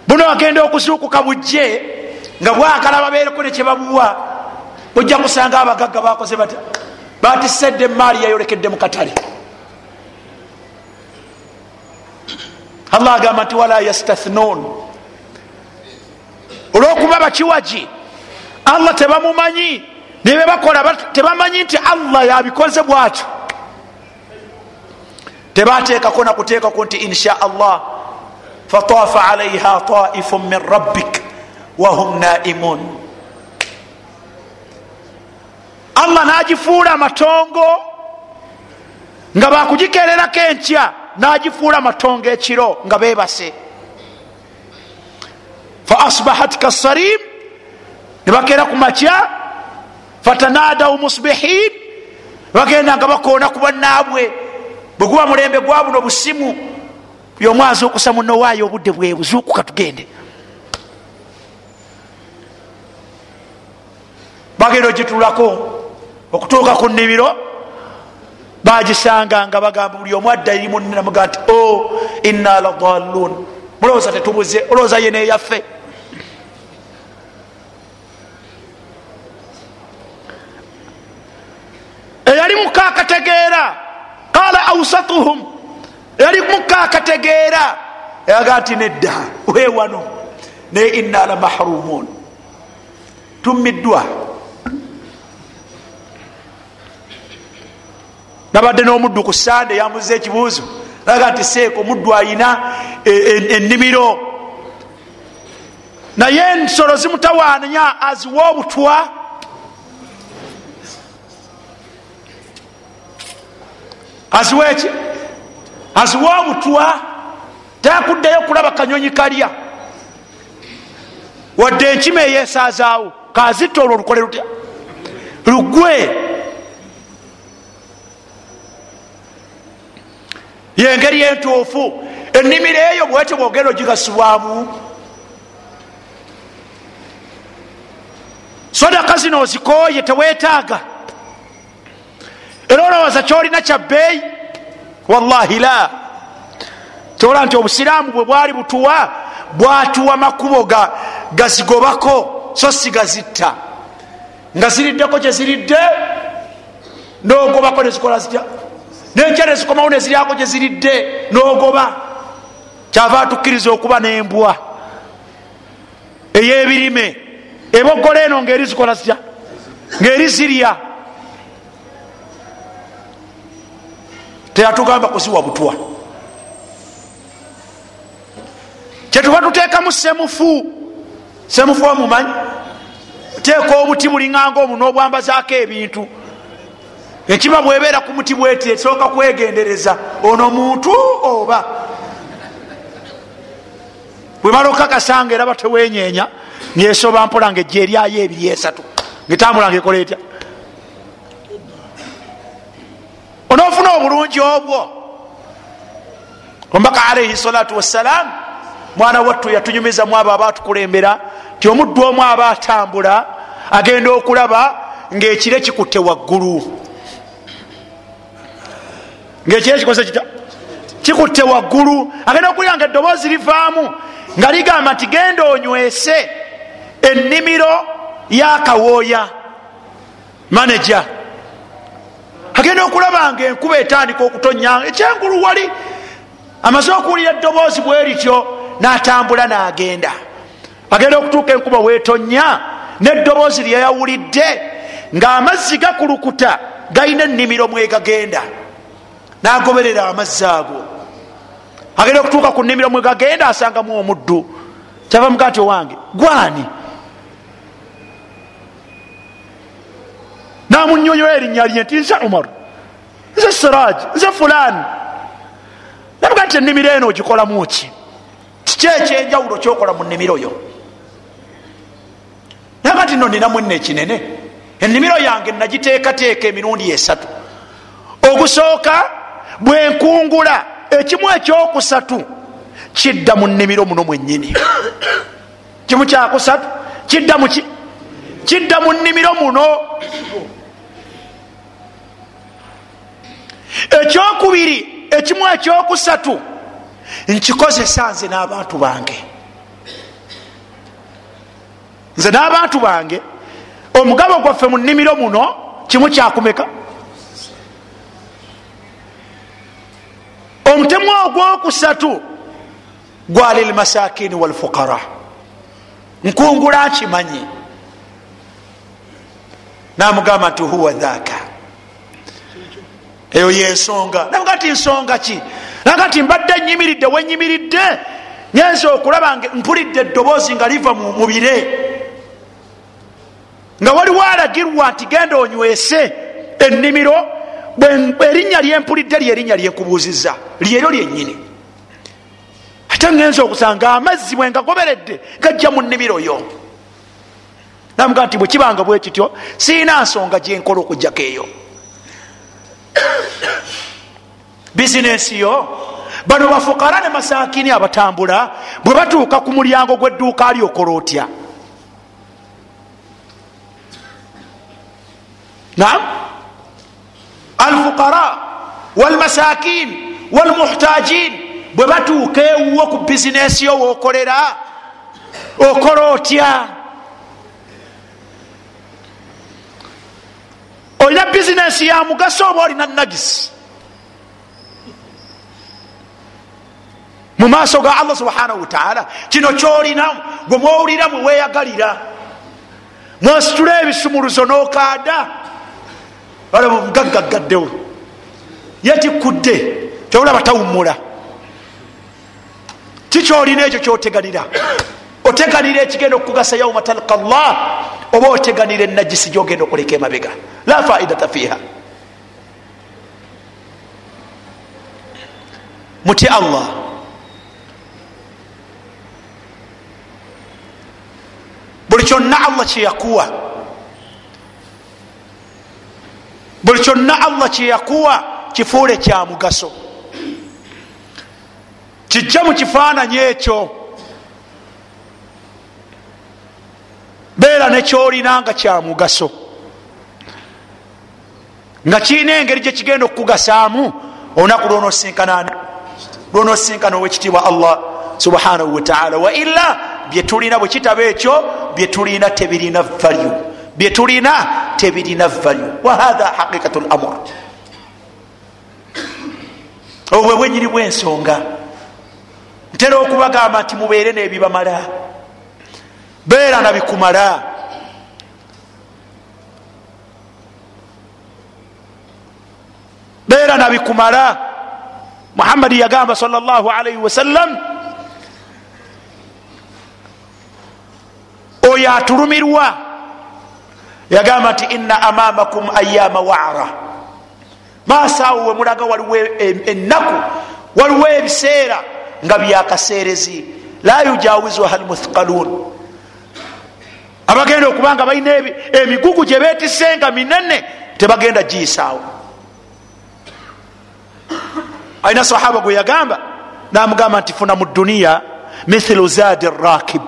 buno bagenda okuzuukuka bujje nga bwagala babeereko nekyebabuwa ojja kusanga abagagga bakoze bata batisedde emaali yayolekedde mu katale. Allah agamba nti wala yastathnon olwokuba bakiwagi allah tebamumanyi. Nebebakola tebamanyi nti allah yabikoze bwatyo tebatekako nakutekako nti insha allah fatafa alaiha taifu min rabbik wahum naimun. Allah nagifuula amatongo nga bakugikererako enkya nagifuula amatongo ekiro nga bebase fa asbahat kasarim nebakera ku makya fatanadau musbihin bagenda nga bakoona ku bannaabwe bwe guba mulembe gwa buno busimu byomwazi okusa munowaayo obudde bwebuzuukuka tugende. Bagenda ogitulako okutuuka ku nnimiro bagisanga nga bagamba buli omu adda eri munnamuga nti o inna ladalun mulowooza tetubuze olowooza ye neyaffe. Eyali mukakategeera qala ausatuhum eyali mukakategeera eyaga nti nedda wewano naye inna la mahrumun. Tummiddwa. Nabadde n'omuddu ku sande yamuza ekibuuzo. Aga nti seeko omuddu ayina ennimiro. Naye ensolo zimutawaanya aziwa obutwa aziwa eki aziwa obutwa takuddeyo kulaba kanyonyi kalya. Wadde enkima eyesazaawo kazitta olwo olukole lutya? Lugwe! Yengeri entuufu. Ennimiro eyo bwetyo bwogenda ogigasibwamu sodaka zino ozikooye tewetaaga era olowooza kyolina kyabbeeyi wallahi la. Tola nti obusiraamu bwe bwali butuwa bwatuwa makubo gazigobako so si gazitta. Nga ziriddeko gyeziridde nogobako nezikola zitya? Nenkya nezikomawo neziryako gyeziridde nogoba. Kyava atukkiriza okuba nembwa eyebirime. Ebogola eno ngaeri zikola zitya? Ngaeri zirya teyatugamba kuziwa butwa. Kyetuba tuteekamu semufu semufu omumanyi? Teeka obuti bulinganga omu nobwambazaako ebintu. Enkima bwebeera ku muti bweti esooka kwegendereza ono muntu oba? Bwemala okakasanga eraba tewenyenya nyesoba mpola nga ejja eryayo ebiri esatu. Ngetambulanga ekola etya onoofuna obulungi obwo? Omubaka alaihi salatu wassalam mwana wattu yatunyumizamu abo abatukulembera ti omuddu omu aba atambula agenda okulaba ngaekire kikutte waggulu. Ngaekire kikoze kita kikutte waggulu. Agenda okulira nga eddoboozi livaamu nga ligamba nti genda onywese ennimiro yakawooya manaja agenda okulaba nga enkuba etandika okutonyanga ekyengulu wali amaze okuwulira eddoboozi bwe rityo n'atambula n'agenda. Agenda okutuuka enkuba wetonya n'eddoboozi lyeyawulidde ng'amazzi gakulukuta galina ennimiro mwegagenda n'agoberera amazzi ago. Agenda okutuuka ku nnimiro mwegagenda asangamu omuddu. Kyava mugati owange gwani namunyonyola erinnya lye nti nze umar nze siraj nze fulani nabuga nti ennimiro eno ogikolamu ki kiki ekyenjawulo kyokola mu nnimiro yo naga nti no ninamu eno ekinene ennimiro yange nagiteekateeka emirundi esatu ogusooka bwenkungula ekimu ekyokusatu kidda mu nnimiro muno mwennyini kimu kyakusatu kidda muki kidda mu nnimiro muno ekyokubiri ekimu ekyokusatu nkikozesa nze n'abantu bange. Nze n'abantu bange omugabo gwaffe mu nnimiro muno kimu kyakumeka? Omutemu ogwokusatu gwali lmasakini walfukara nkungula nkimanyi. Namugamba nti huwa dhaka eyo yensonga. Naga ti nsonga ki? Naga ti mbadde nyimiridde wenyimiridde nyenza okulaba nga mpulidde eddoboozi nga liva mu bire. Nga waliwo alagirwa nti genda onywese ennimiro erinnya lyempulidde lyerinnya lyenkubuuziza lyeryo lyennyini. Ate ngenza okusanga amazzi bwengagoberedde gajja mu nnimiro yo. Namuga nti bwe kityo siina nsonga gyenkola okugjako eyo bizinesi yo. Bano bafukara ne masakini abatambula bwe batuuka ku mulyango gw'edduuka lyokola otya? Naam? Alfukara walmasakin walmuhtajin bwe batuuka ewuwo ku bizinesi yo wokolera okola otya olina bizinesi ya mugaso oba olina nagisi mu maaso ga allah subhanahu wataala kino kyolina gwe mwowulira mwe weyagalira mwositula ebisumuluzo nokaada. Olaba omugaggagaddewo yetikudde tewulaba tawummula. Kikyolina ekyo kyoteganira? Oteganira ekigenda okugasa yauma talka llah oba oteganira enajisi gyogenda okuleka emabega la faidata fiha muti allah buli kyonna allah kyeyakuwa buli kyonna allah kyeyakuwa kifuule kya mugaso kijja mu kifaananyi ekyo beera nekyolina nga kya mugaso nga kirina engeri gyekigenda okukugasaamu olunaku lwonosinkanani lwonosinkana owekitiibwa allah subhanahu wataala waila byetulina bwe kitaba ekyo byetulina tebirina valyu byetulina tebirina valyu wahatha haqiqatu lamur obwe bwenyini bwensonga ntera okubagamba nti mubeere nebibamala beera nabikumala beera nabikumala muhammadi yagamba sal llah alaihi wasallam oyo atulumirwa. Yagamba nti ina amamakum ayama wara. Maasaawo wemulaga waliwo ennaku waliwo ebiseera nga byakaseerezi la yujawizuha lmuthqalun abagenda okuba nga balina emigugu gye betise nga minene tebagenda giyisaawo alina sahaba gwe yagamba namugamba nti funa mu duniya mithlu zadi rakib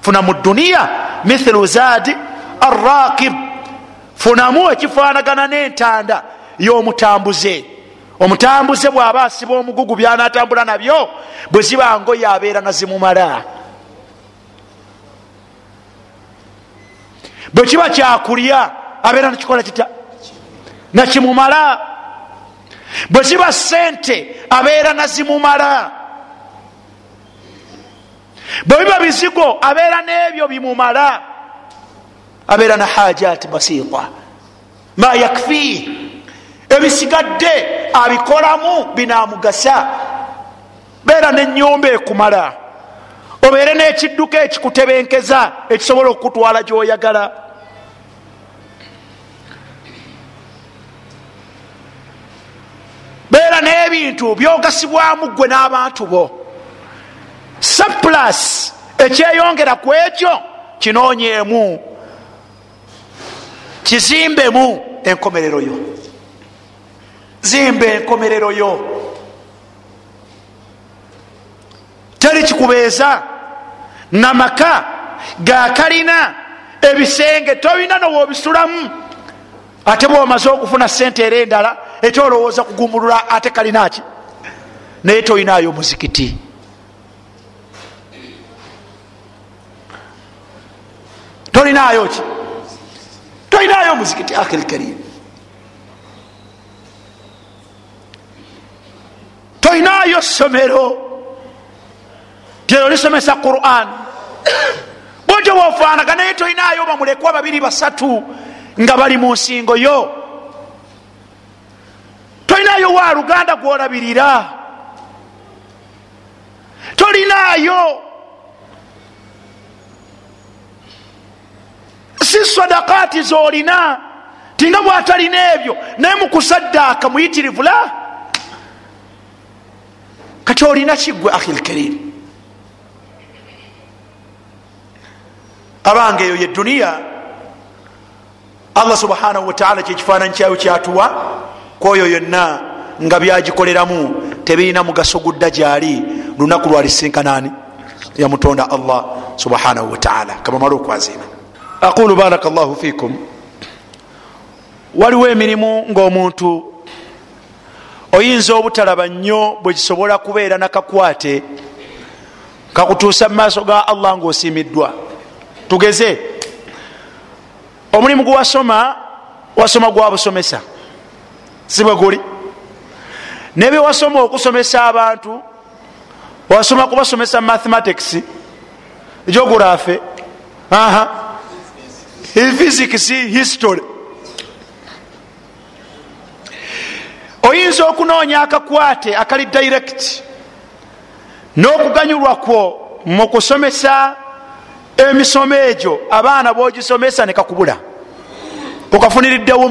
funa mu duniya mithlu zadi arrakib funamu ekifanagana n'entanda y'omutambuze. Omutambuze bw'aba asiba omugugu byanatambula nabyo bwe ziba ngoye abeera nazimumala bwe kiba kyakulya abeera nakikola kita nakimumala bwe ziba sente abeera nazimumala. Bwe biba bizigo abeera n'ebyo bimumala. Abeera na hajati basita ma yakfiih. Ebisigadde abikolamu binamugasa. Beera nenyumba ekumala. Obeere n'ekidduka ekikutebenkeza ekisobola okukutwala gyoyagala n'ebintu byogasibwamu gwe n'abantu bo. Surplus. Ekyeyongera ku ekyo kinoonyeemu. Kizimbemu enkomerero yo. Zimba enkomerero yo. Teri kikubeeza. Namaka gakalina ebisenge tolina nowoobisulamu ate bwomaze okufuna sente era endala ekyo olowooza kugumbulula ate kalinaki naye tolinayo muzikiti. Tolinayo ki? Tolinayo muzikiti akhiri karim. Tolinayo somero tero lisomesa quran. Bwotyo bwofaanaga naye tolinayo bamulekwa babiri basatu nga bali mu nsingo yo tolinayo wa luganda gwolabirira. Tolinayo. Si sadakati zolina tinga bwatalina ebyo naye mukusaddaaka muyitirivu la? Kati olina kiggwe ahi lkarim abange eyo ye duniya allah subhanahu wataala kyekifaananyi kyayo kyatuwa kwoyo yonna nga byagikoleramu tebirina mugaso gudda gyali. Lunaku lwalisinkanani yamutonda allah subhanahu wataala kabamale okwazima aqulu baraka llahu fikum waliwo emirimu ngaomuntu oyinza obutalaba nnyo bwekisobola kubeera nakakwate kakutuusa mu maaso ga allah ngaosiimiddwa tugeze. Omulimu gwewasoma wasoma gwa busomesa. Si bwe guli nebyewasoma okusomesa abantu wasoma kubasomesa mathematics. Geography aha. Physics history. Oyinza okunoonya akakwate akali direct n'okuganyulwa kwo mu kusomesa emisomo egyo abaana bogisomesa nekakubula okafuniriddewo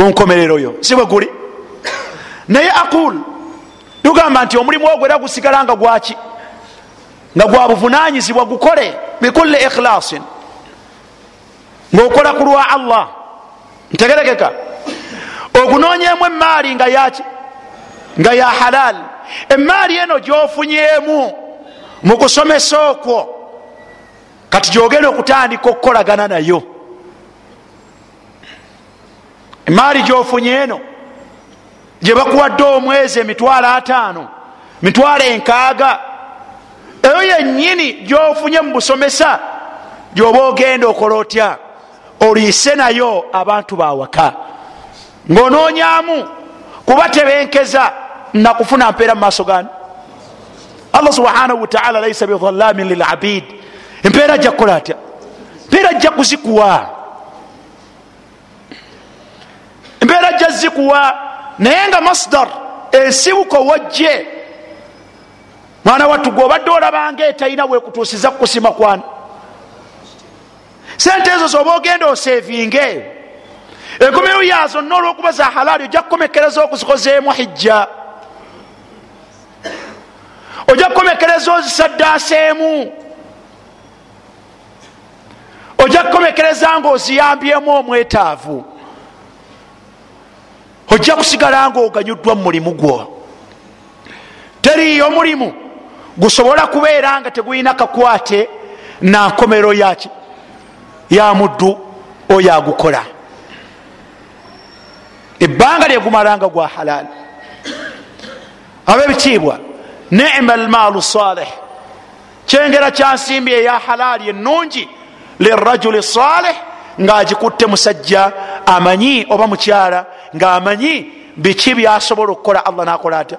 wa ku nkomerero yo si bwe guli? Naye aqul tugamba nti omulimu ogwo era gusigala nga gwaki nga gwa buvunanyizibwa gukole bikulli ikhlasin ngaokola ku lwa allah. Ntegerekeka. Ogunoonyemu emaali nga yaki nga ya halal. Emaali eno gyofunyemu mu kusomesa okwo. Kati gyogenda okutandika okukolagana nayo emaali gyofunye eno gye bakuwadde omwezi emitwalo ataano mitwalo enkaaga eyo yennyini gyofunye mu busomesa gyoba ogenda okola otya? Oliise nayo abantu bawaka ng'onoonyamu kuba tebenkeza nakufuna mpeera mu maaso gani allah subhanahu wataala laisa bidhalamin lilabid empeera ajja kukola atya? Empeera ajja kuzikuwa empeera ajja zikuwa naye nga masdar ensibuko wajje mwana wattu gwe obadde olabanga etalina wekutuusiza kukusima kwani sente ezo zoba ogenda osevinge enkomero yazo nna olwokuba za halaali ojja kukomekereza okuzikozeemu hijja. Ojja kukomekereza ozisaddaaseemu ojja kukomekereza nga oziyambyemu omwetaavu ojja kusigala nga oganyuddwa mu mulimu gwo. Teriyo omulimu gusobola kubeera nga tegulina kakwate nankomero ya muddu oyo agukola. Ebbanga lyegumalanga gwa halaali abebitiibwa nema almaalu salih kyengera kyansimbi eya halaali ennungi lirajuli salih ngaagikutte musajja amanyi oba mukyala ngaamanyi biki byasobola okukola allah nakola atya?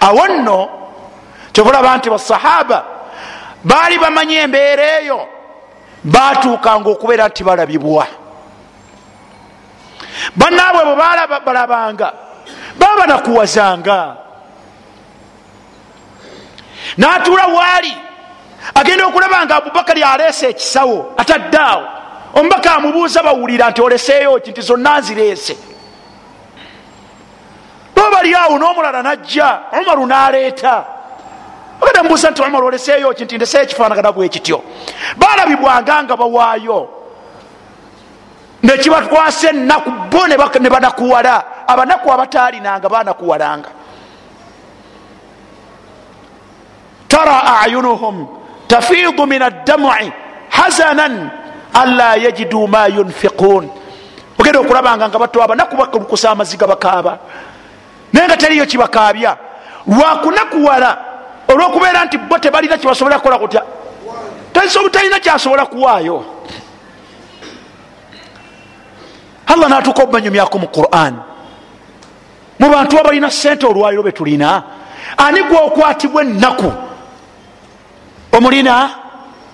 Awo nno kyobulaba nti basahaba baali bamanyi embeera eyo batuukanga okubeera nti balabibwa. Bannaabwe bwe balabanga baba banakuwazanga. N'atuula waali agenda okulaba nga abubakari aleese ekisawo ataddaawo omubaka amubuuza bawulira nti oleseeyo ki nti zonna nzireese. Bo bali awo n'omulala najja omaru n'aleeta. Agenda mubuuza nti omaru oleseeyo ki nti ndeseeyo ekifaanagana bwe kityo? Balabibwanga nga bawaayo. Nekibatwasa ennaku bo ne banakuwala. Abanaku abataalinanga banakuwalanga. Tara ayunuhum tafiidu min addamui hazanan anla yajidu ma yunfiqun. Ogenda okulabanga nga bato abanaku bakulukusa amaziga bakaaba. Naye nga teriyo kibakaabya. Lwakunakuwala olwokubeera nti bo tebalina kyebasobola kukola kutya? Talina kyasobola kuwaayo. Allah natuuka obumanyumyako mu quran. Mu bantu abalina sente olwaliro betulina ani gwokwatibwa ennaku? Omulina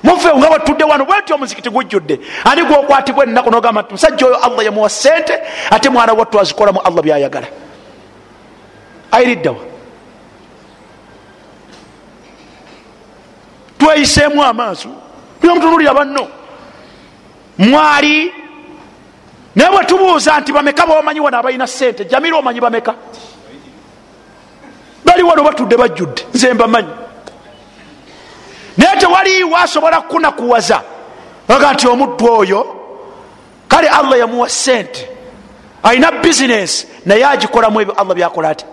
mufe nga batudde wano bwenti omuzikiti gujjudde. Ani gwokwatibwa ennaku nogamba nti musajja oyo allah yamuwa sente ate mwana wattu azikolamu allah byayagala. Ayiriddawa tweyiseemu amaaso byomutunulira banno. Mwali naye bwetubuuza nti bameka bomanyi wano abalina sente jamira omanyi bameka. Bali wano batudde bajjudde nze mbamanyi naye tewaliiwo asobola kunakuwaza. Aga nti omuddu oyo kale allah yamuwa sente alina bizinesi naye agikolamu ebyo allah byakola ati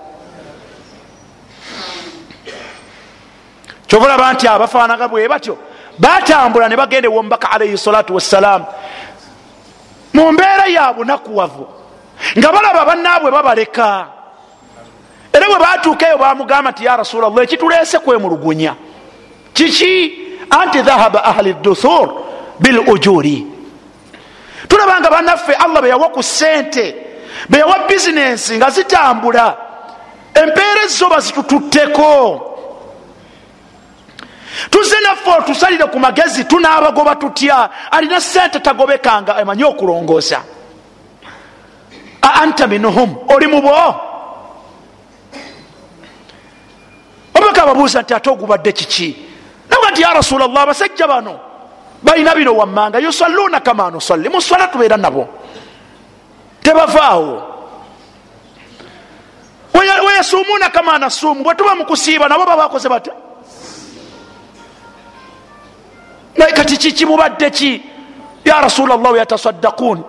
kyobulaba nti abafaanaga bwe batyo batambula ne bagenda ewomubaka alaihi salatu wassalaamu mu mbeera yabunakuwavu nga balaba bannaabwe babaleka. Era bwe batuuka eyo bamugamba nti ya rasulllah ekituleese kwemulugunya kiki anti dhahaba ahli duthur bil ujuri tulabanga bannaffe allah beyawa ku sente beyawa bizinensi nga zitambula. Empeera ezo bazitututteko. Tuze naffe otusalire ku magezi tunaabagoba tutya? Alina sente tagobekanga emanyi okulongoosa. A anta minuhum oli mubo obaka ababuuza nti ate ogubadde kiki nti ya rasula llah abasajja bano balina bino wammanga yusalluuna kama nusalli muswala tubeera nabo. Tebavaawo. Weyasuumuuna kama nasuumu bwe tuba mukusiiba nabo babakoze bata kati kiki mubadde ki? Ya rasula llah yatasaddakuun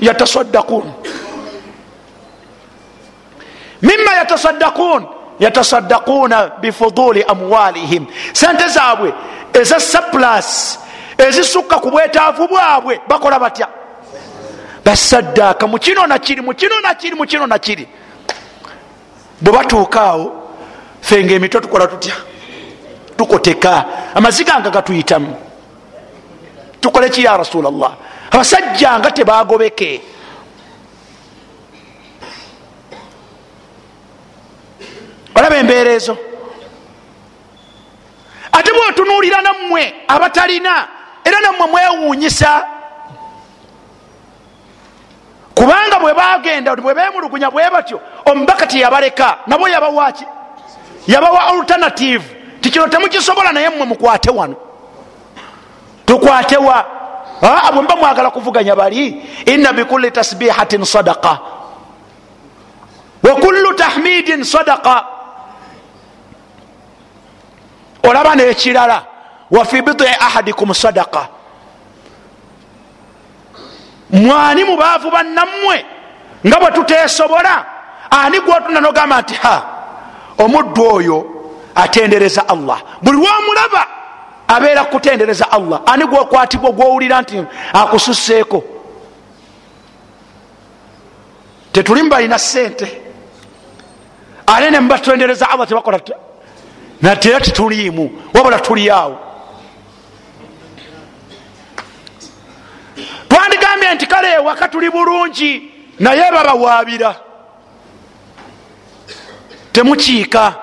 yatasaddakuun mima yatasaddakuun yatasaddakuuna bifuduli amwalihim. Sente zaabwe eza saplas ezisukka ku bwetaavu bwabwe bakola batya? Basaddaaka mukino nakiri mukino nakiri mukino nakiri bwe batuukaawo fenga emitwe tukola tutya? Tukoteka. Amaziga nga gatuyitamu. Tukole ki ya rasulllah abasajja nga tebagobeke olaba embeera ezo. Ate bwetunuulira nammwe abatalina era nammwe mwewuunyisa kubanga bwe bagenda bwe bemulugunya bwe batyo omubaka teyabaleka nabo yabawaki yabawa alternative. Tikino temukisobola naye mmwe mukwate wano. Tukwatewa bwemba mwagala kuvuganya bali. Inna bikulli tasbihatin sadaka wakullu tahmidin sadaka olaba nekirala wafi bidi ahadikum sadaka mwani mubaavu bannammwe nga bwe tuteesobola? Ani gwotunda nogamba nti ha omuddu oyo atendereza allah. Buli lwomulaba abeera kutendereza allah. Ani gwokwatibwa gwowulira nti akususeeko tetulimu balina sente ale ne mubatendereza allah tebakola natera tituliimu wabula tuli awo twandigambye nti kale ewaka tuli bulungi naye babawaabira temukiika.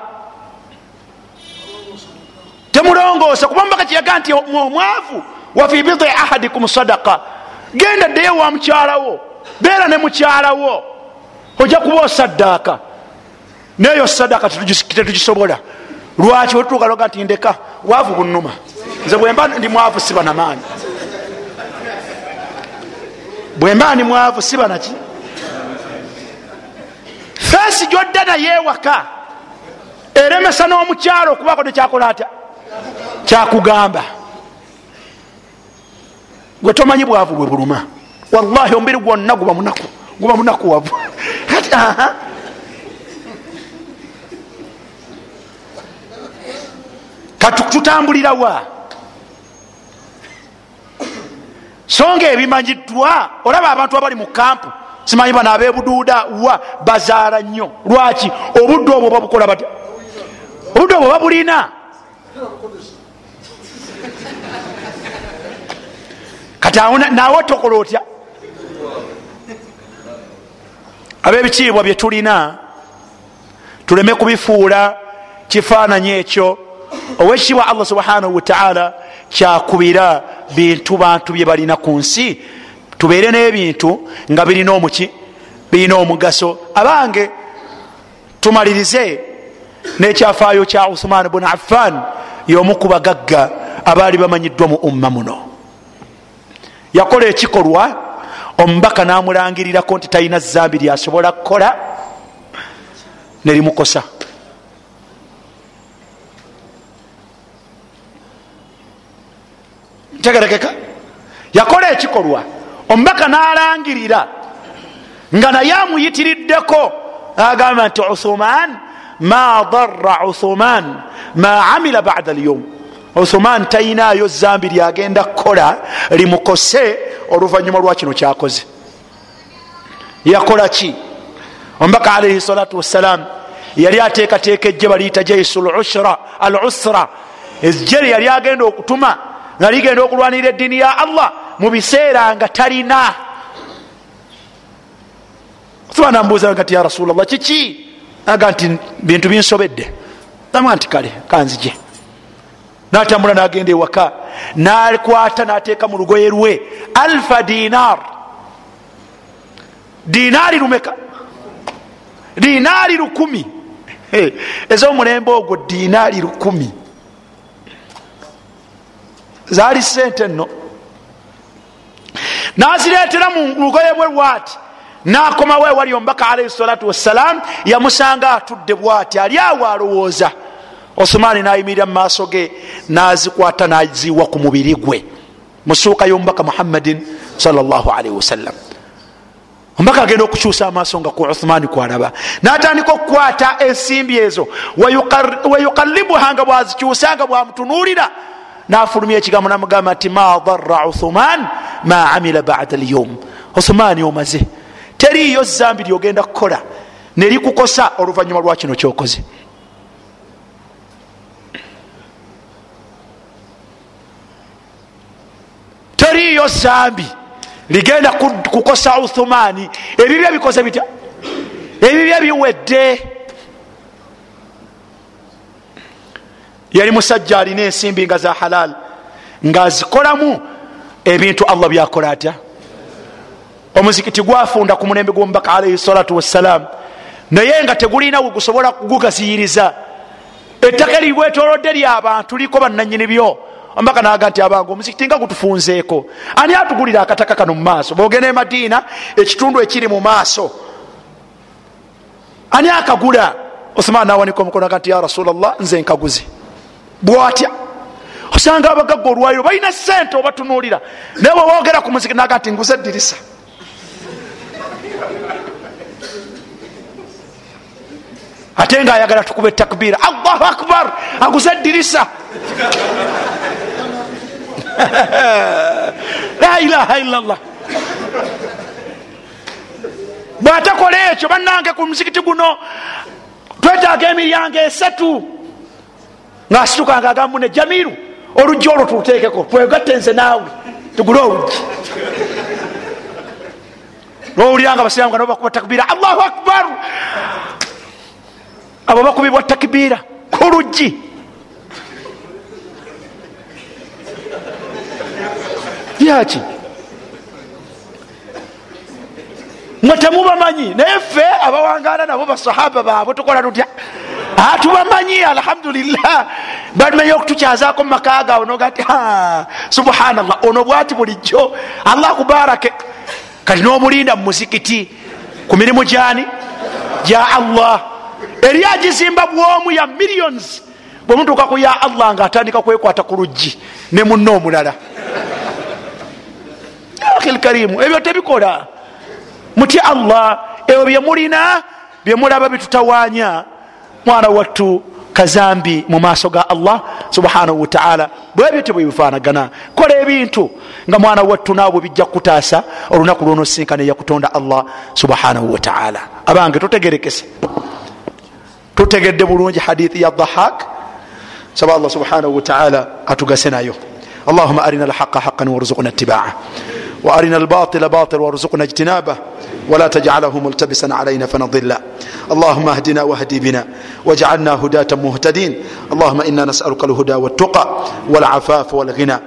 Temulongoosa kuba mubaka kyeyaga nti omwavu wafi bidi ahadikum sadaka genda ddeyo wa mukyalawo beera ne mukyalawo. Ojja kuba osaddaaka neyo sadaka tetugisobola lwaki wetutukaloga nti ndeka? Waavu bunuma nze bwemba ndi mwavu siba namaani bwemba ndi mwavu siba naki feesi gyodda naye ewaka eremesa n'omukyalo okubako tekyakola atya? Kyakugamba. Gwe tomanyi bwavu bwe buluma. Wallahi omubiri gwonna guba munaku guba munakuwavu (laughs) katutambulira wa? So nga ebimanyiddwa olaba abantu abali mu kampu simanyi bano abebuduuda wa? Bazaala nnyo. Lwaki? Obudde obwo babukola batya? Obudde obwo babulina? Kati naawe tokola otya? Ab'ebitiibwa bye tulina tuleme kubifuula kifaananyi ekyo owekitiibwa allah subhanahu wataala kyakubira bintu bantu bye balina ku nsi. Tubeere n'ebintu nga birina omuki birina omugaso. Abange tumalirize n'ekyafaayo kya uthman bun affan y'omu ku bagagga abaali bamanyiddwa mu umma muno. Yakola ekikolwa omubaka namulangirirako nti talina zambi lyasobola kukola nerimukosa ntegerekeka yakola ekikolwa. Omubaka nalangirira. Nga naye amuyitiriddeko. Agamba nti uthuman ma dara uthuman ma amila bada lyum uthuman tayinayo zambi lyagenda kukola limukose oluvanyuma lwa kino kyakoze. Yakola ki? Omubaka alaihi salatu wassalam yali ateekateeka ejje baliyita jaisu al usra ejje lyali agenda okutuma nga ligenda okulwanira eddiini ya allah mu biseera nga talina. Subana mbuuza nga ti ya rasulllah kiki? Aga nti bintu binsobedde. Namuga nti kale kanzije. Natambula nagenda ewaka nakwata nateeka mu lugoye lwe alfa dinar. Dinaari lumeka? Dinaari lukumi? Ez'omulembe ogwo dinaari lukumi zaali sente nno. Nazireetera mu lugoye bwe lwati nakomawo ewali omubaka alaihi salatu wassalam yamusanga atudde bwati ali awo alowooza. Osumaani nayimirira mu maaso ge nazikwata naziwa ku mubiri gwe. Musuuka y'omubaka muhammadin salaalaihi wasallam. Omubaka agenda okukyusa amaaso nga ku uthmaani kwalaba natandika okukwata ensimbi ezo. Weyukalibuha nga bwazikyusa nga bwamutunuulira nafulumya ekigambo namugamba nti ma dara uthman ma amila bada lyum uthmaani omaze teriyo zambi lyogenda kukola. Nelikukosa oluvanyuma lwa kino kyokoze. Teriyo zambi ligenda kukosa uthumani ebibya bikoze bitya? Ebibya biwedde yali musajja alina ensimbi nga za halal ngaazikolamu ebintu allah byakola atya? Omuzikiti gwafunda ku mulembe gwomubaka alaihi salatu wassalam naye nga tegulina wegusobola kugugaziyiriza ettaka eribwetolodde lyabantu liko bananyini byo. Omubaka naga nti abange omuzikiti nga gutufunzeeko ani atugulira akataka kano mu maaso? Bogenda emadiina ekitundu ekiri mu maaso. Ani akagula? Othman nawanika omukono aga nti ya rasulllah nze nkaguze bwatya osanga abagagga olwayo balina sente obatunuulira. Naye bwewogera ku muzikiti naga nti nguze edirisa ate nga ayagala tukuba etakbira allahu akbar! Aguze edirisa (laughs) la ilaha illallah. Bwatakola ekyo bannange ku muzikiti guno twetaaga emiryango esatu ngaasitukanga agamu ne jamiru oluggi olwo tulutekeko twegatte nze naawe tugule oluggi. Nowuliranga basiramu nga nabo bakuba takbira. Allahu akbar! Abo bakubibwa takbira ku luggi. Byaki mwe temubamanyi naye ffe abawangana nabo basahaba baabwe tukola tutya tubamanyi alhamdulillah. Bamenye okutukyazaako mumaka gaabwe noga ti subhanallah. Ono bwati bulijjo. Allah kubarake. Kati nomulinda mumuzikiti ku mirimu gyani? Gya allah. Eri agizimba bwomu ya millions. Bwemutuuka ku ya allah ngaatandika kwekwata ku luggi ne munna omulala. Akhilkarimu ebyo tebikola. Mutya allah ebyo byemulina byemulaba bitutawanya mwana wattu kazambi mu maaso ga allah subhanahu wataala bwebyo tebwebifaanagana kola ebintu nga mwana wattu naabwe bijja kukutaasa olunaku lwonosinka neyakutonda allah subhanahu wataala abange tutegerekese. Tutegedde bulungi hadithi ya dhahak saba allah subhanahu wataala atugase nayo. Allahuma arina alhaqa haqan warzuqna itibaa wa arina albatila batila warzuqna ijtinabah ولا تجعله ملتبسا علينا فنضل. اللهم اهدنا واهد بنا واجعلنا هداة مهتدين. اللهم إنا نسألك الهدى والتقى والعفاف والغنى.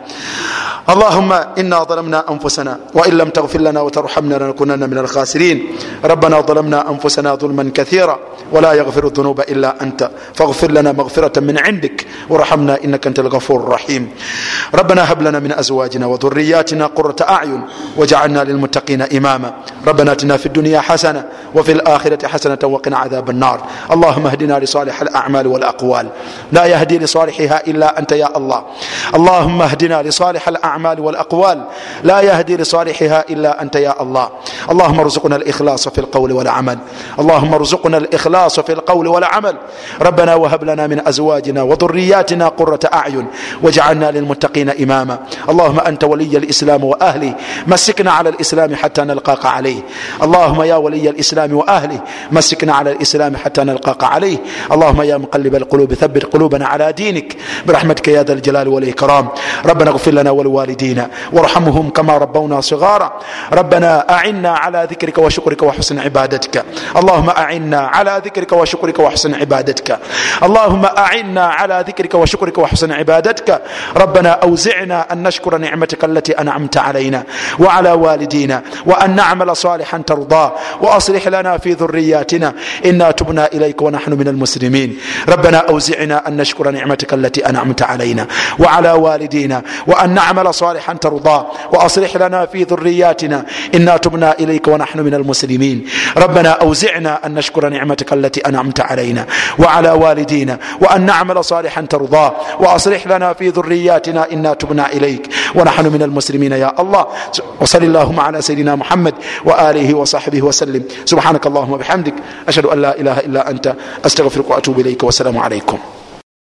اللهم إنا ظلمنا أنفسنا وإن لم تغفر لنا وترحمنا لنكونن من الخاسرين ربنا ظلمنا أنفسنا ظلما كثيرا ولا يغفر الذنوب إلا أنت فاغفر لنا مغفرة من عندك ورحمنا إنك أنت الغفور الرحيم ربنا هب لنا من أزواجنا وذرياتنا قرة أعين واجعلنا للمتقين إماما ربنا اتنا في الدنيا حسنة وفي الآخرة حسنة وقنا عذاب النار اللهم اهدنا لصالح الأعمال والأقوال لا يهدي لصالحها إلا أنت يا الله اللهم اهدنا لصالح الأعمال الاعمال والاقوال لا يهدي لصالحها الا انت يا الله اللهم ارزقنا الاخلاص في القول والعمل اللهم ارزقنا الاخلاص في القول والعمل ربنا وهب لنا من ازواجنا وذرياتنا قره اعين واجعلنا للمتقين اماما اللهم انت ولي الاسلام واهله مسكنا على الاسلام حتى نلقاك عليه اللهم يا ولي الاسلام واهله مسكنا على الاسلام حتى نلقاك عليه اللهم يا مقلب القلوب ثبت قلوبنا على دينك برحمتك يا ذا الجلال والاكرام ربنا اغفر لنا ولوالدنا والدينا وارحمهم كما ربونا صغارا. ربنا أعنا على ذكرك وشكرك وحسن عبادتك. اللهم أعنا على ذكرك وشكرك وحسن عبادتك. اللهم أعنا على ذكرك وشكرك وحسن عبادتك. ربنا أوزعنا أن نشكر نعمتك التي أنعمت علينا وعلى والدينا وأن نعمل صالحا ترضاه وأصلح لنا في ذرياتنا. إنا تبنا إليك ونحن من المسلمين. ربنا أوزعنا أن نشكر نعمتك التي أنعمت علينا وعلى والدينا وأن نعمل صالحا ترضاه واصلح لنا في ذرياتنا انا تبنا اليك ونحن من المسلمين. ربنا اوزعنا ان نشكر نعمتك التي انعمت علينا وعلى والدينا وان نعمل صالحا ترضاه واصلح لنا في ذرياتنا انا تبنا اليك ونحن من المسلمين يا الله. وصل اللهم على سيدنا محمد واله وصحبه وسلم. سبحانك اللهم وبحمدك. اشهد ان لا اله الا انت استغفرك واتوب اليك والسلام عليكم.